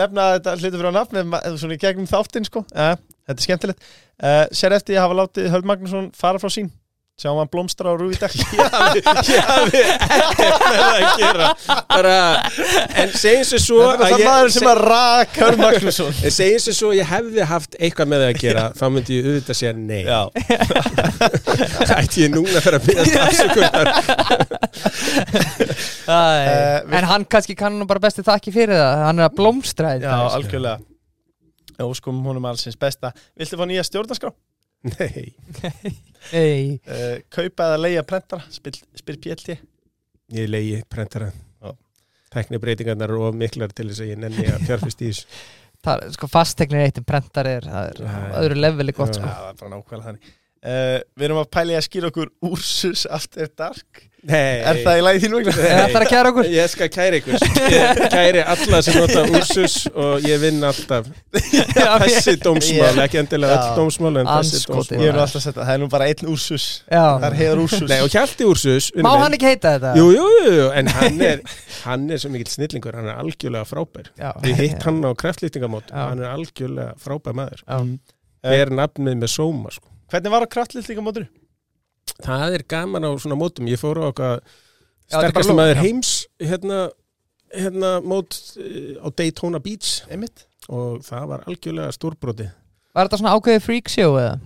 nefna þetta hlutu fyrir á nafn með ma- svona í gegnum þáttinn sko Þetta er skemmtilegt uh, Sér eftir að hafa látið Höld Magnússon fara frá sín Sjáum hann blómstra á rúi dag? Ég hafði ekkert með það að gera bara, en segjum sér svo er það ég- maður sem að rak Höld Magnússon. En segjum sér svo að ég hefði haft eitthvað með það að gera þá myndi ég auðvitað segja nei. Já, ætti ég núna að fyrir að byrja afsökunar? Æ, Eh, við- En hann kannski kann nú bara besti þakki fyrir það. Hann er að blómstra já þetta algjörlega. Já, sko honum allsins besta. Viltu fá nýja stjórnarskrá? Nei, Ei, Uh, kaupa eða leia prentara? Spyr, spyr PLT ég leiði prentara. Já. Teknibreitingarnar eru of miklar til þess að ég nenni að fjárfist í þessu. Það, sko fastegnir eitt en prentar er Það er á öðru leveli gott Já. sko. Já, það er bara nákvæmlega þannig uh, Við erum að pæli að skýra okkur Úrsus After Dark Nei, Er það í lagi þín vegna? Er það að kæra okkur? Ég skal kæri ykkur Ég kæri alla sem nota úrsus og ég vinn alltaf Þessi dómsmál, ekki endilega öll dómsmál en þessi dómsmál Ég er alltaf að setja, það er nú bara einn Úrsus Já. Það er heiðar Úrsus Nei, og Hjalti úrsus Má hann ekki heita þetta? Jú, jú, jú, jú, en hann er hann er svo mikill snillingur, hann er algjörlega frábær Já. Ég hitt hann á kraftlýtingamót Já. hann er algjörlega frábær maður Já. er nafnið með sóma sko. Hvernig var á kraftlýstinga mótur? það er gaman á svona mótum. Ég fór á okkar er lóð, maður heims hérna, hérna mót eh, á Daytona Beach. Einmitt. Og það var algjörlega stórbróti Var þetta svona ákveðið freak show eða?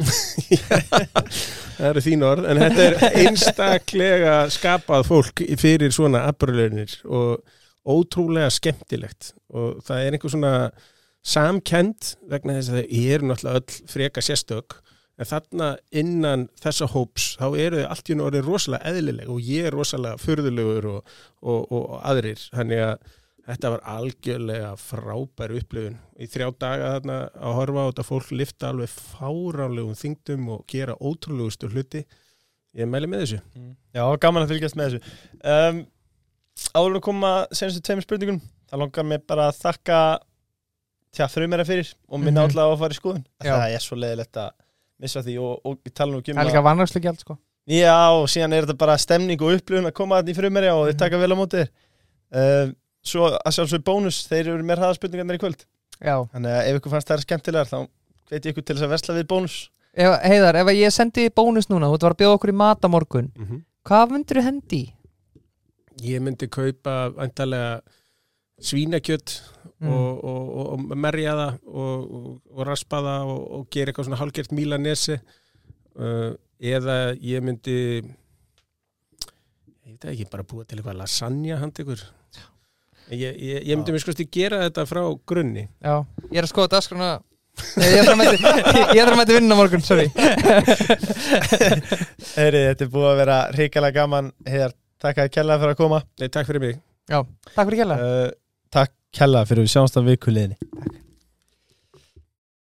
það eru þín orð, en þetta er einstaklega skapað fólk fyrir svona afbröðlunir og ótrúlega skemmtilegt. Og það er einhver svona samkend vegna þess að það eru náttúrulega öll freka sérstök en þarna innan þessa hóps þá eru þau allt í einu orðið rosalega eðlileg og ég er rosalega furðulegur og, og, og, og aðrir. Þannig að þetta var algjörlega frábær upplifun. Í þrjá daga þarna að horfa á þetta fólk lifta alveg fáránlegum þingdum og gera ótrúlegustu hluti. Ég mæli með þessu. Já, gaman að fylgjast með þessu. Um, Áður að koma senstu tveimur spurningun Það langar mér bara að þakka Tja, frumera fyrir Og minna Mhm. alltaf á að fara í skoðun. Já. Það er svo leiðilegt að missa því Og, og tala nú ekki um Það er líka vannarslu gjald sko. Já, og síðan er þetta bara stemning og upplifun að koma þarna í frumeri og þeir taka vel á móti þér. Uh, Svo að sjálfsög bónus Þeir eru með hraðaspurningarnir í kvöld. Já. Þannig að ef ykkur fannst það skemmtilegar þá veit ég ykkur til þess að versla við bónus. Ef, Heiðar, ef ég sendi bónus núna Þú ert að að bjóða okkur í matamorgun mm -hmm. Hvað myndir þú hendi? ég myndi kaupa svínakjött Mm. og, og, og, og merja það og, og, og raspa það og, og gera eitthvað svona hálgert mílanesi uh, eða ég myndi ég veit ekki, bara búa til eitthvað lasagna hand ykkur ég, ég, ég myndi mér skoðast að gera þetta frá grunni. Já, ég er að skoða dagskrona Nei, Ég er að mæti vinna morgun, sorry. Heyri, þetta er búið að vera hrikalega gaman. Heiðar, takk að kella fyrir að koma. Nei, takk fyrir mig. Já, takk fyrir kjalla uh, Takk kella fyrir við sjáumst á vikuleginni